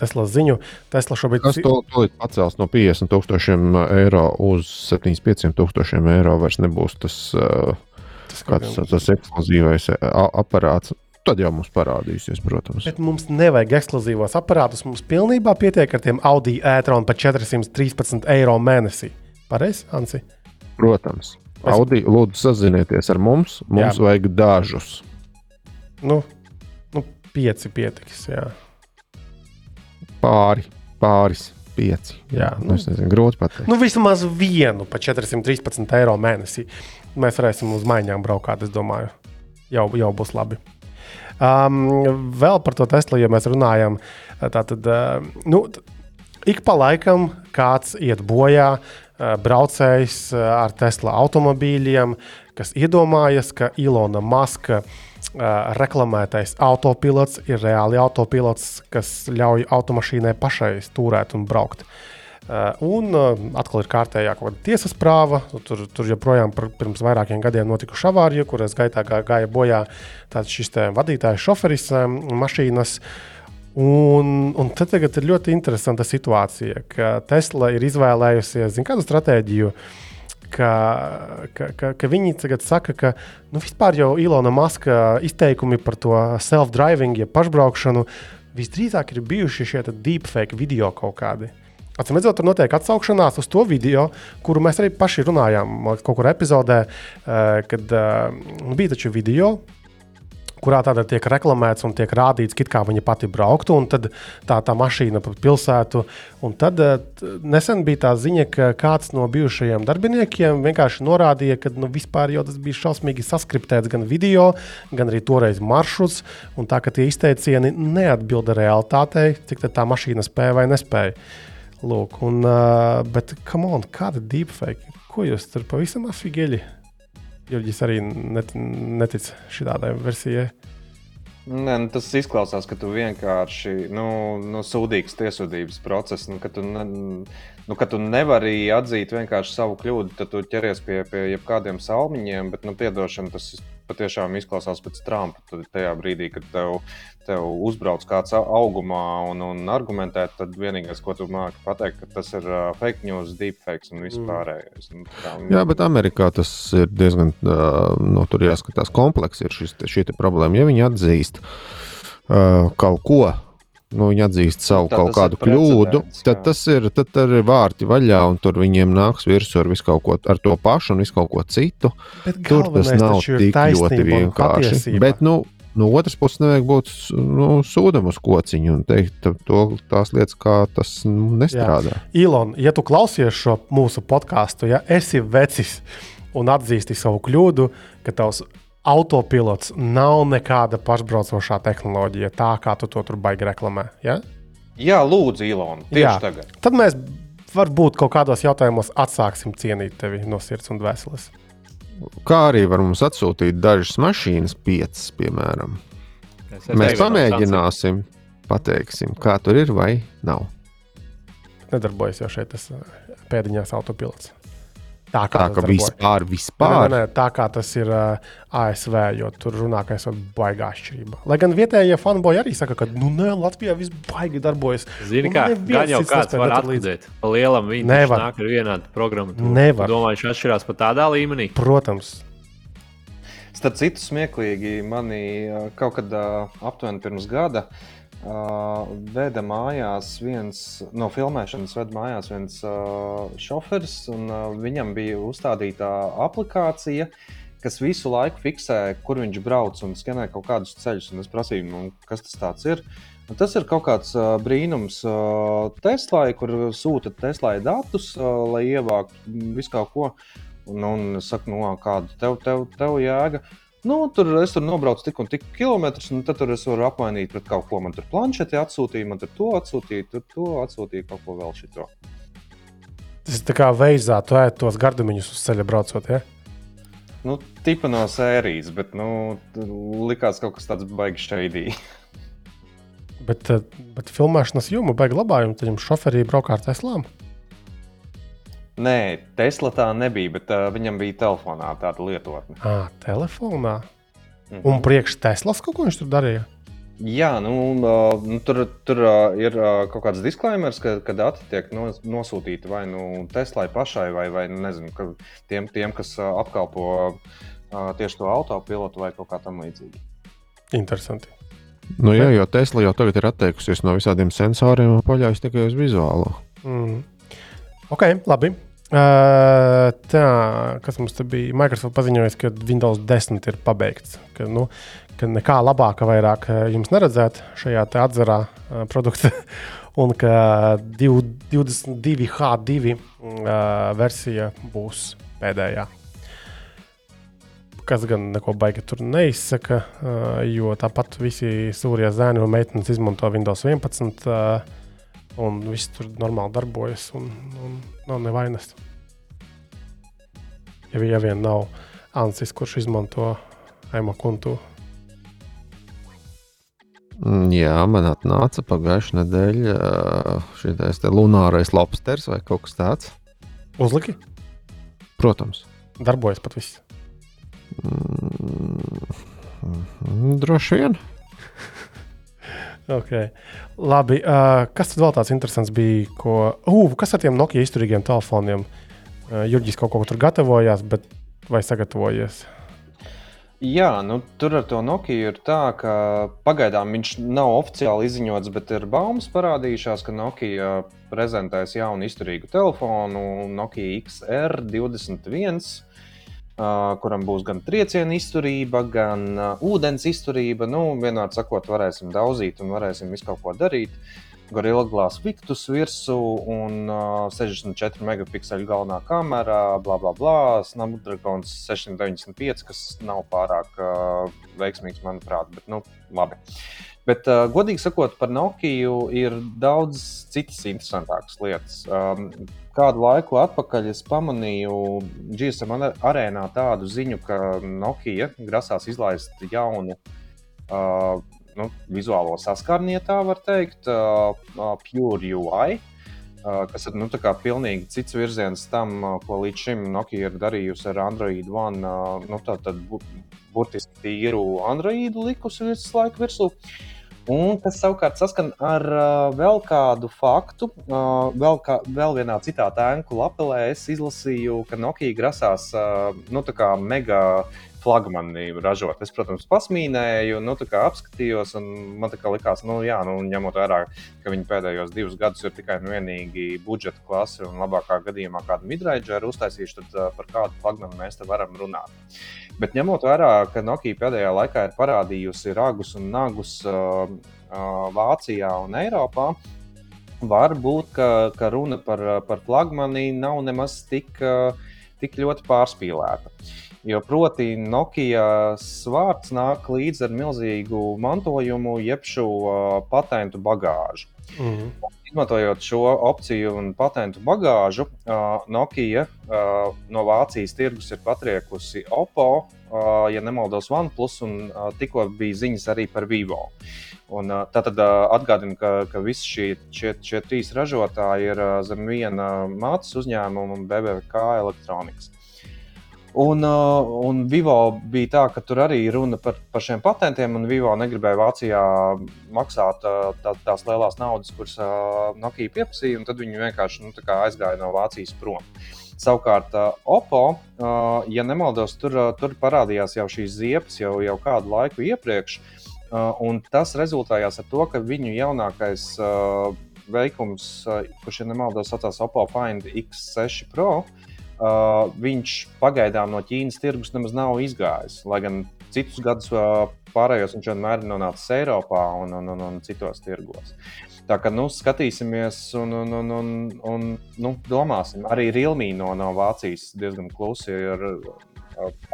Tesla ziņu. Tesla šobrīd. Tas to, to pacels no 50 tūkstošiem eiro uz 75 tūkstošiem eiro. Vairs nebūs tas, uh, tas, kāds, tas ekskluzīvais aparāts. Tad jau mums parādīsies, protams. Bet mums nevajag ekskluzīvos aparātus. Mums pilnībā pietiek ar tiem Audi e-tronu par 413 eiro mēnesī. Pareizi, Ansi? Protams. Es... Audi, lūdzu, sazinieties ar mums. Mums jā. vajag dažus. Nu, nu pieci pietiks. Jā. Pāri, pāris. Pieci. Jā, nu, es nezinu, grūti pateikt. Nu, vismaz vienu pa 413 eiro mēnesī. Mēs varēsim uz maiņām braukt, es domāju. Jau, jau būs labi. Um, vēl par to Teslu, ja mēs runājam, tad uh, nu, ik pa laikam kāds iet bojā. Uh, braucējs ar Tesla automobīļiem, kas iedomājas, ka Ilona Maska eh, reklamētais autopilots ir reāli autopilots, kas ļauj automašīnai pašai stūrēt un braukt. Un atkal ir kārtējā kaut kāda tiesas prāva. Tur, tur joprojām pirms vairākiem gadiem notikuši avārija, kuras gaitā gāja bojā šis vadītājs, šoferis mašīnas. Uh, Un, un tad ir ļoti interesanta situācija, ka Tesla ir izvēlējusies zin, kādu stratēģiju, ka, ka, ka, ka viņi tagad saka, ka nu, vispār jau Ilona Maska izteikumi par to self-driving, ja pašbraukšanu, visdrīzāk ir bijuši šie deepfake video kaut kādi. Atcīm redzot, tur notiek atsaukšanās uz to video, kuru mēs arī paši runājām kaut kur epizodē, eh, kad uh, bija taču video kurā tāda tiek reklamēts un tiek rādīts, kā viņa pati brauktu, un tad tā, tā mašīna pa pilsētu. Un tad eh, nesen bija tā ziņa, ka kāds no bijušajiem darbiniekiem vienkārši norādīja, ka nu, vispār jau tas bija šausmīgi saskriptēts gan video, gan arī toreiz maršruts, un tā, ka tie izteicieni neatbilda realitātei, cik tā mašīna spēja vai nespēja. Lūk, un, uh, bet, come on, kāda deepfake? Ko jūs tur pavisam afigēļi? Jurģis arī net, netic šādai versijai. Nē, nu, tas izklausās, ka tu vienkārši nu, nu, sūdīgs tiesvedības process, nu, ka, tu ne, nu, ka tu nevari atzīt savu kļūdu, tad tu ķeries pie, pie jebkādiem salmiņiem, bet nu, piedošana tas patiešām izklausās pēc Trumpa. Tad tajā brīdī, kad tev, tev uzbrauc kāds augumā un, un argumentē, tad vienīgais, ko tu māki pateikt, ka tas ir uh, fake news, deepfakes un vispārējais. Mm. Tā, Jā, bet Amerikā tas ir diezgan, uh, nu, tur jāskatās kompleks, ir šis, šī problēma. Ja viņi atzīst uh, kaut ko, nu, viņi atzīst savu Tā kaut kādu kļūdu, tad jā. tas ir, tad ir vārti vaļā, un tur viņiem nāks virsū ar visu kaut ko, ar to pašu un visu kaut ko citu. Bet Tur tas nav tik ļoti vienkārši. patiesība. Bet, nu, no otras puses, nevajag būt nu, sūdam uz kociņu un teikt to, tās lietas, kā tas nu, nestrādā. Ilon, ja tu klausies šo mūsu podkāstu, ja esi vecis un atzīsti savu kļūdu, ka tavs autopilots nav nekāda pašbraucošā tehnoloģija, tā kā tu to tur baigi reklamē. Ja? Jā, lūdzu, Ilona, tieši Jā. tagad. Tad mēs varbūt kaut kādos jautājumos atsāksim cienīt tevi no sirds un dvēseles. Kā arī var mums atsūtīt dažas mašīnas, piecas, piemēram. Es Mēs pamēģināsim, pateiksim, kā tur ir vai nav. Nedarbojas jau šeit tas uh, pēdiņās autopilots. Tā kā, Tā ka darbojas. vispār, Nē, vispār. nē, nē, tā kā tas ir uh, ASV, jo tur runā, ka esat baigā atšķirība. Lai gan vietējie fanboji arī saka, ka nu, nē, Latvijā viss baigi darbojas. Zini, kā gan jau kāds var atbildēt. Pa lielam viņi Nevar. nāk ar vienādu programmu. Nevar. Domāju, viņš atšķirās pat tādā līmenī. Protams, Starp citu, smieklīgi mani kaut kad aptuveni pirms gada ā, veda mājās viens no filmēšanas, veda mājās viens ā, šoferis, un ā, viņam bija uzstādīta aplikācija. Kas visu laiku fiksē, kur viņš brauc un skenē kaut kādus ceļus. Es prasīju, nu, kas tas ir. Un tas ir kaut kāds uh, brīnums uh, Teslai, kur sūta Teslai datus, uh, lai ievāktu visu kaut ko. Un, un es saku, nu, kāda tev, tev, tev jēga. Nu, tur es tur nobraucu tik un tik kilometrus, un tad tur es varu apmainīt pret kaut ko. Man tur planšeti atsūtīja, man tur to atsūtīja, tur to atsūtīja, kaut ko vēl šito. tas ir tā kā veizā, tu ēd tos gardumiņus uz ceļa braucot. Ja? Nu, tipa no sērijas, bet nu, likās kaut kas tāds baigs šeidī. Bet, eh, bet filmēšanas joma beigas labājumu, tad jums šoferī braukā ar Teslām. Nē, Tesla tā nebija, bet uh, viņam bija telefonā tāda lietotne. À, telefonā. Mhm. Un priekš Teslas kaut ko viņš tur darīja. Jā, nu, uh, nu, tur, tur uh, ir uh, kaut kāds disclaimers, ka, ka dati tiek no, nosūtīti vai nu Teslai pašai, vai, vai nu, nezinu, ka tiem, tiem, kas uh, apkalpo uh, tieši to autopilotu vai kaut kā tamlīdzīga. Interesanti. Nu, jā, jo Tesla jau tagad ir atteikusies no visādiem sensoriem un paļaujas tikai uz vizuālo. Mm. Ok, labi. Uh, tā, kas mums te bija? Microsoft paziņoja, ka Windows 10 ir pabeigts. Ka, nu, ka nekā labāka vairāk jums neredzēt šajā atzarā uh, produktā. Un ka div- 22H2 uh, versija būs pēdējā. Kas gan neko baigi tur neizsaka, uh, jo tāpat visi sūrie zēni un meitenes izmanto Windows 11. Uh, un viss tur normāli darbojas, un, un nav nevainas. Ja, ja vien nav Ansis, kurš izmanto Emo kuntu. Mm, Jā, man atnāca pagājušā nedēļa šis lunārais lobsters vai kaut kas tāds. Uzliki, Protams. darbojas pat viss. Mm, Droši vien. Okay. Labi, uh, kas tad vēl tāds interesants bija? Ko, uh, kas ar tiem Nokia izturīgiem telefoniem? Uh, Jurģis kaut ko tur gatavojās, bet vai sagatavojies? Jā, nu, tur ar to Nokia ir tā, ka pagaidām viņš nav oficiāli izziņots, bet ir baumas parādījušās, ka Nokia prezentēs jaunu izturīgu telefonu, Nokia XR21, uh, kuram būs gan trieciena izturība, gan uh, ūdens izturība. Nu, vienmēr sakot, varēsim daudzīt un varēsim visu kaut ko darīt. Gorilla Glass Victus virsū un uh, 64 megapikseli galvenā kamera, bla, bla, bla. Snapdragon 695, kas nav pārāk uh, veiksmīgs, manuprāt, bet, nu, labi. Bet, uh, godīgi sakot, par Nokiju ir daudz citas interesantākas lietas. Um, kādu laiku atpakaļ es pamanīju GSM arēnā tādu ziņu, ka Nokia grasās izlaist jaunu uh, nu, vizuālo saskarni, ja tā var teikt, uh, uh, Pure UI. Uh, kas ir nu, pilnīgi cits virziens tam, uh, ko līdz šim Nokia ir darījusi ar Android One. Uh, nu, tā tad burtiski tīru Android likusi visu laiku virsū. Un tas savukārt saskan ar uh, vēl kādu faktu. Uh, vēl, kā, vēl vienā citā tēnku lapelē es izlasīju, ka Nokia grasās uh, nu, mega flagmani ražot. Es, protams, pasmīnēju, nu, apskatījos, un man likās, nu, jā, nu, ņemot vērā, ka viņi pēdējos divus gadus ir tikai un vienīgi budžeta klase, un labākā gadījumā kādu midraidžu ir uztaisījuši, tad uh, par kādu flagmanu mēs te varam runāt. Bet ņemot vērā, ka Nokia pēdējā laikā ir parādījusi ragus un nagus uh, uh, Vācijā un Eiropā, var būt, ka, ka runa par, par flagmani nav nemaz tik, tik ļoti pārspīlēta. Jo proti, Nokia vārds nāk līdzi ar milzīgu mantojumu, jeb šo uh, patentu bagāžu. Mm -hmm. Izmantojot šo opciju un patentu bagāžu, uh, Nokia uh, no Vācijas tirgus ir patriekusi Oppo, uh, ja nemaldos, OnePlus, un uh, tikko bija ziņas arī par Vivo. Un, uh, tātad uh, atgādinu, ka, ka visi šie, šie, šie trīs ražotāji ir uh, zem viena mātes uzņēmuma, BBK elektronikas. Un, uh, un Vivo bija tā, ka tur arī runa par, par šiem patentiem, un Vivo negribēja Vācijā maksāt uh, tā, tās lielās naudas, kuras uh, Nokia pieprasīja, un tad viņi vienkārši nu, aizgāja no Vācijas prom. Savukārt, Oppo, ja nemaldos, tur, tur parādījās jau šīs ziepes jau, jau kādu laiku iepriekš, un tas rezultējās ar to, ka viņu jaunākais veikums, kurš, ja nemaldos, saucās Oppo Find X6 Pro, uh, uh, viņš pagaidām no Ķīnas tirgus nemaz nav izgājis. Lai gan citus gadus uh, pārējos viņš vienmēr ir nonācis Eiropā un, un, un, un citos tirgos. Tā kā nu, skatīsimies un, un, un, un, un nu, domāsim. Arī Rilmī no, no Vācijas diezgan klusi ir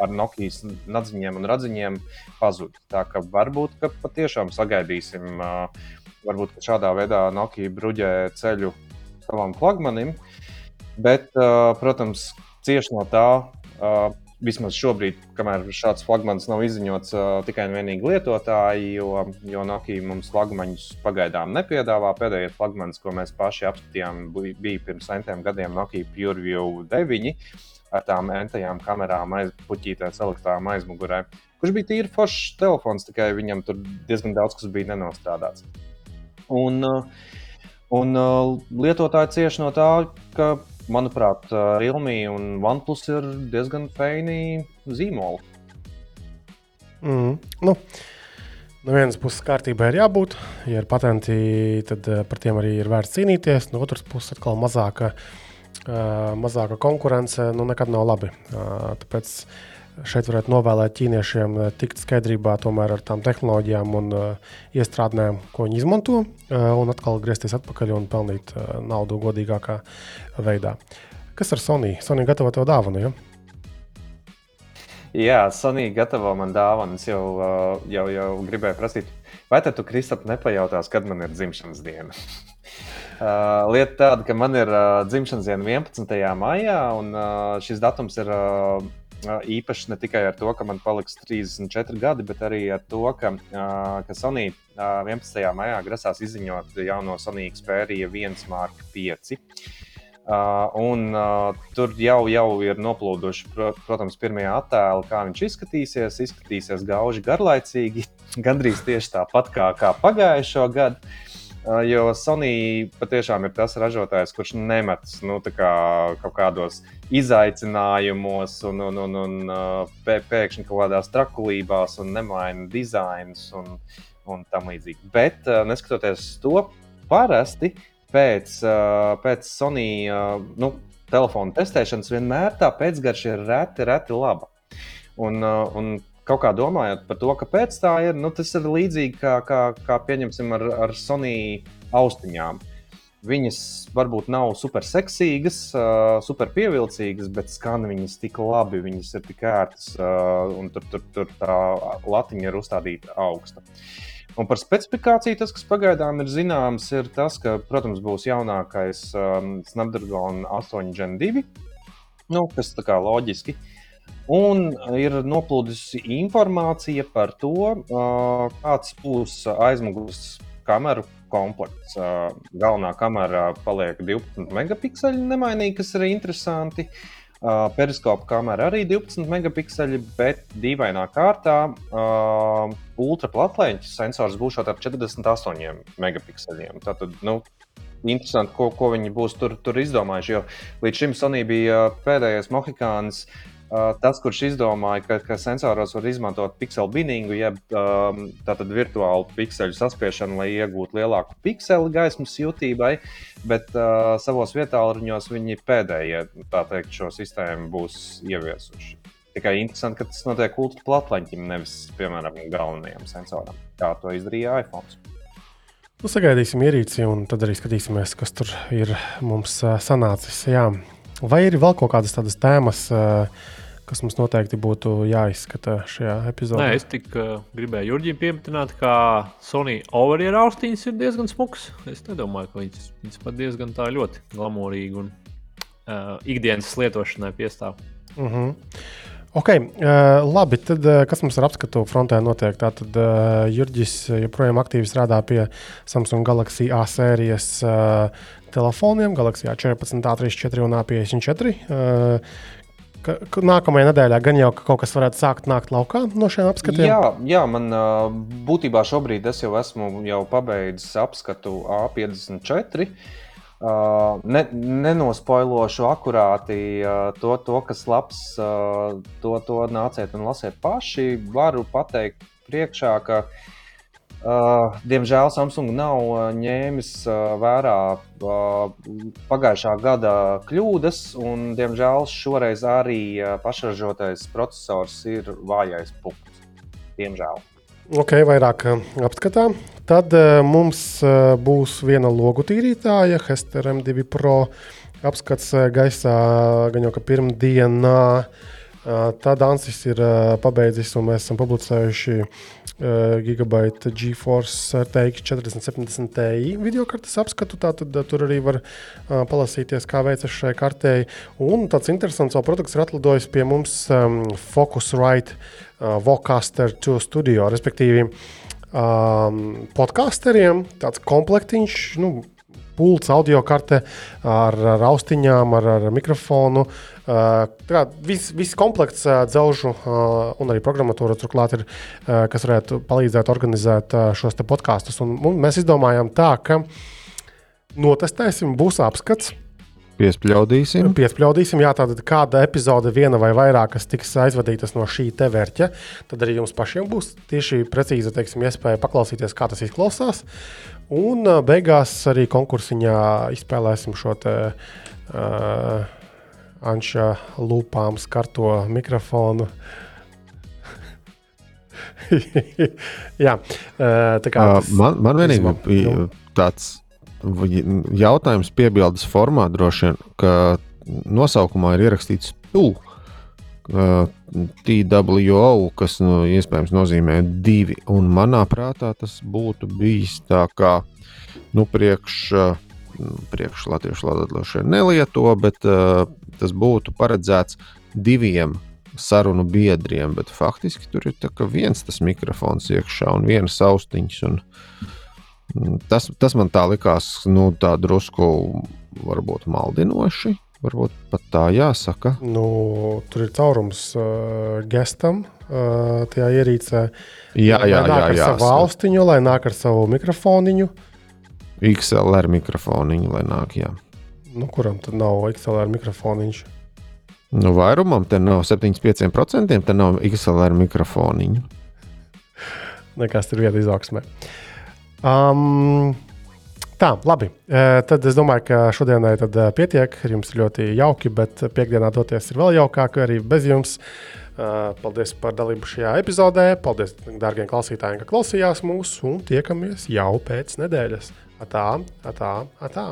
ar Nokijas nadziņiem un radziņiem pazudis. Tā kā varbūt ka patiešām sagaidīsim, varbūt šādā veidā Nokija bruģē ceļu savam flagmanim. Bet, uh, protams, cieši no tā, uh, vismaz šobrīd, kamēr šāds flagmanis nav izziņots uh, tikai un vienīgi lietotāji, jo, jo Nokia mums flagmaņus pagaidām nepiedāvā. Pēdējais flagmanis, ko mēs paši apskatījām, bija pirms centiem gadiem Nokia PureView 9 ar tām entajām kamerām, puķītēs elektrām aizmugurē. Kurš bija tīri foršs telefons, tikai viņam tur diezgan daudz kas bija nenostrādāts. Un, un lietotāji cieši no tā, ka manuprāt, Realme un OnePlus ir diezgan feini zīmoli. Mm, nu. No vienas puses, kārtībā ir jābūt. Ja ir patenti, tad par tiem arī ir vērts cīnīties. No otras puses, atkal mazāka, mazāka konkurence nu, nekad nav labi. Tāpēc šeit varētu novēlēt ķīniešiem eh, tikt skaidrībā ar tām tehnoloģijām un uh, iestrādnēm, ko viņi izmanto, uh, un atkal griezties atpakaļ un pelnīt uh, naudu godīgākā veidā. Kas ar Sony? Sony gatavo to dāvanu. Ja? Jā, Sony gatavo man dāvanu. Es jau, jau, jau gribēju prasīt, vai tu, Kristap, nepajautās, kad man ir dzimšanas diena? Uh, lieta tāda, ka man ir uh, dzimšanas diena 11. maijā, un uh, šis datums ir uh, īpašs ne tikai ar to, ka man paliks 34 gadi, bet arī ar to, ka, ka Sony 11. maijā grasās izziņot jauno Sony Xperia 1 Mark 5. Uh, un uh, tur jau, jau ir noplūduši, pro, protams, pirmie attēli, kā viņš izskatīsies. Izskatīsies gauži garlaicīgi, gandrīz tieši tāpat kā, kā pagājušo gadu. Jo Sony patiešām ir tas ražotājs, kurš nemetas nu, kā kaut kādos izaicinājumos, un, un, un, un pē, pēkšņi kaut kādās trakulībās, un nemaina dizainus un, un tam līdzīgi. Bet, neskatoties to, parasti pēc, pēc Sony nu, telefona testēšanas vienmēr tā pēcgarša ir reti, reti laba. Un, un kaut kā domājot par to, kāpēc tā ir, nu, tas ir līdzīgi kā, kā, kā pieņemsim ar, ar Sony austiņām. Viņas varbūt nav super seksīgas, super pievilcīgas, bet skan viņas tik labi, viņas ir tik ērtas, un tur, tur, tur tā latiņa ir uzstādīta augsta. Un par specifikāciju tas, kas pagaidām ir zināms, ir tas, ka, protams, būs jaunākais um, Snapdragon 8 Gen 2, nu, kas tā kā loģiski. Uh, Un ir noplūdusi informācija par to, kāds būs aizmugures kameru komplekts. Galvenā kamera paliek 12 megapikseli nemainīgi, kas ir interesanti. Periskopa kamera arī 12 megapikseli, bet dīvainā kārtā uh, ultraplatleņķa sensors būs ar 48 megapikseliem. Tātad, nu, interesanti, ko, ko viņi būs tur, tur izdomājuši. Jo līdz šim Sonija bija pēdējais mohikāns. Uh, tas, kurš izdomāja, ka, ka sensoros var izmantot pikselu binningu, jeb um, tātad virtuālu pikselu saspiešanu, lai iegūtu lielāku pikseli gaismas jutībai, bet uh, savos vietāluņos viņi pēdējie teikt, šo sistēmu būs ieviesuši. Tikai interesanti, ka tas notiek ultraplatleņķim, nevis, piemēram, galvenajam sensoram, kā to izdarīja iPhone. Nu, sagaidīsim ierīci, un tad arī skatīsimies, kas tur ir mums uh, sanācis. Jā. Vai ir vēl kaut kādas tādas tēmas, uh, kas mums noteikti būtu jāizskata šajā epizodē? Nē, es tikai uh, gribēju Jurģiem pieminēt, ka Sony overieru austiņas ir diezgan smuks. Es nedomāju, ka viņas, viņas pat diezgan tā ļoti glamūrīgi un uh, ikdienas lietošanai piestāv. Uh -huh. Ok, uh, labi. Tad, uh, kas mums ar apskatu frontē notiek? Tātad uh, Jurģis joprojām aktīvi strādā pie Samsung Galaxy A sērijas uh, telefoniem, Galaxy A14, A34 un A54. Uh, ka, ka nākamajā nedēļā gan jau ka kaut kas varētu sākt nākt laukā no šiem apskatiem. Jā, jā man būtībā šobrīd es jau esmu jau pabeidzis apskatu A54. Uh, ne, nenospoilošu akurāti uh, to, to, kas labs, uh, to, to nāciet un lasiet paši. Varu pateikt priekšā, ka uh, diemžēl Samsung nav uh, ņēmis uh, vērā uh, pagājušā gada kļūdas, un diemžēl šoreiz arī uh, pašražotais processors ir vājais punkts. Diemžēl. Ok, vairāk apskatā. Tad uh, mums uh, būs viena logu tīrītāja, Hester M2 Pro apskats uh, gaisā gan jau ka pirmdienā. Uh, tad Ansis ir uh, pabeidzis, un mēs esam publicējuši uh, Gigabyte GeForce RTX 4070 Ti video kartes apskatu. Tātad uh, tur arī var uh, palasīties, kā veicas šai kartei. Un tāds interesants produkts ir atlidojis pie mums um, Focusrite uh, Vocaster 2 studio, respektīvi um, podcasteriem. Tāds komplektiņš, nu, pults, audio karte ar, ar austiņām, ar, ar mikrofonu. Uh, viss vis komplekts uh, dzelžu uh, un arī programmatūra turklāt ir, kas varētu palīdzēt organizēt šos podkāstus. Mēs izdomājām tā, ka notestēsim, būs apskats. Piespļaudīsim. Piespļaudīsim, jā, tātad kāda epizode, viena vai vairāk, kas tiks aizvadītas no šī te vērķa, tad arī jums pašiem būs tieši precīza teiksim, iespēja paklausīties, kā tas izklausās. Un beigās arī konkursiņā izspēlēsim šo te. Uh, Anša lūpām skarto mikrofonu. Jā, tā kā. Tas, man man vienīgi bija tāds jautājums piebildes formā droši vien, ka nosaukumā ir ierakstīts tu. TWO, kas nu, iespējams nozīmē divi. Un manā prātā tas būtu bijis tā, kā nu, priekš, priekš latviešu valodā nelieto, bet uh, tas būtu paredzēts diviem sarunu biedriem. Bet faktiski tur ir viens tas mikrofons iekšā un viens austiņš. Un, Tas, tas man tā likās, nu, tā drusku varbūt maldinoši. Varbūt pat tā jāsaka. Nu, tur ir caurums uh, gestam, uh, tajā ierīcē. Jā, jā, jā. Lai nāk jā, ar jā, savu austiņu, lai nāk ar savu mikrofoniņu. XLR mikrofoniņu, lai nāk, jā. Nu, kuram tad nav XLR mikrofoniņš? Nu, vairumam te nav 75%, te nav XLR mikrofoniņu. Nekas tur vieta izaugsmē. Um, Tā, labi. Tad es domāju, ka šodienai pietiek. Jums ļoti jauki, bet piekdienā doties ir vēl jaukāk arī bez jums. Paldies par dalību šajā epizodē. Paldies, dārgie klausītāji, ka klausījās mūs un tiekamies jau pēc nedēļas. Atā, atā, atā.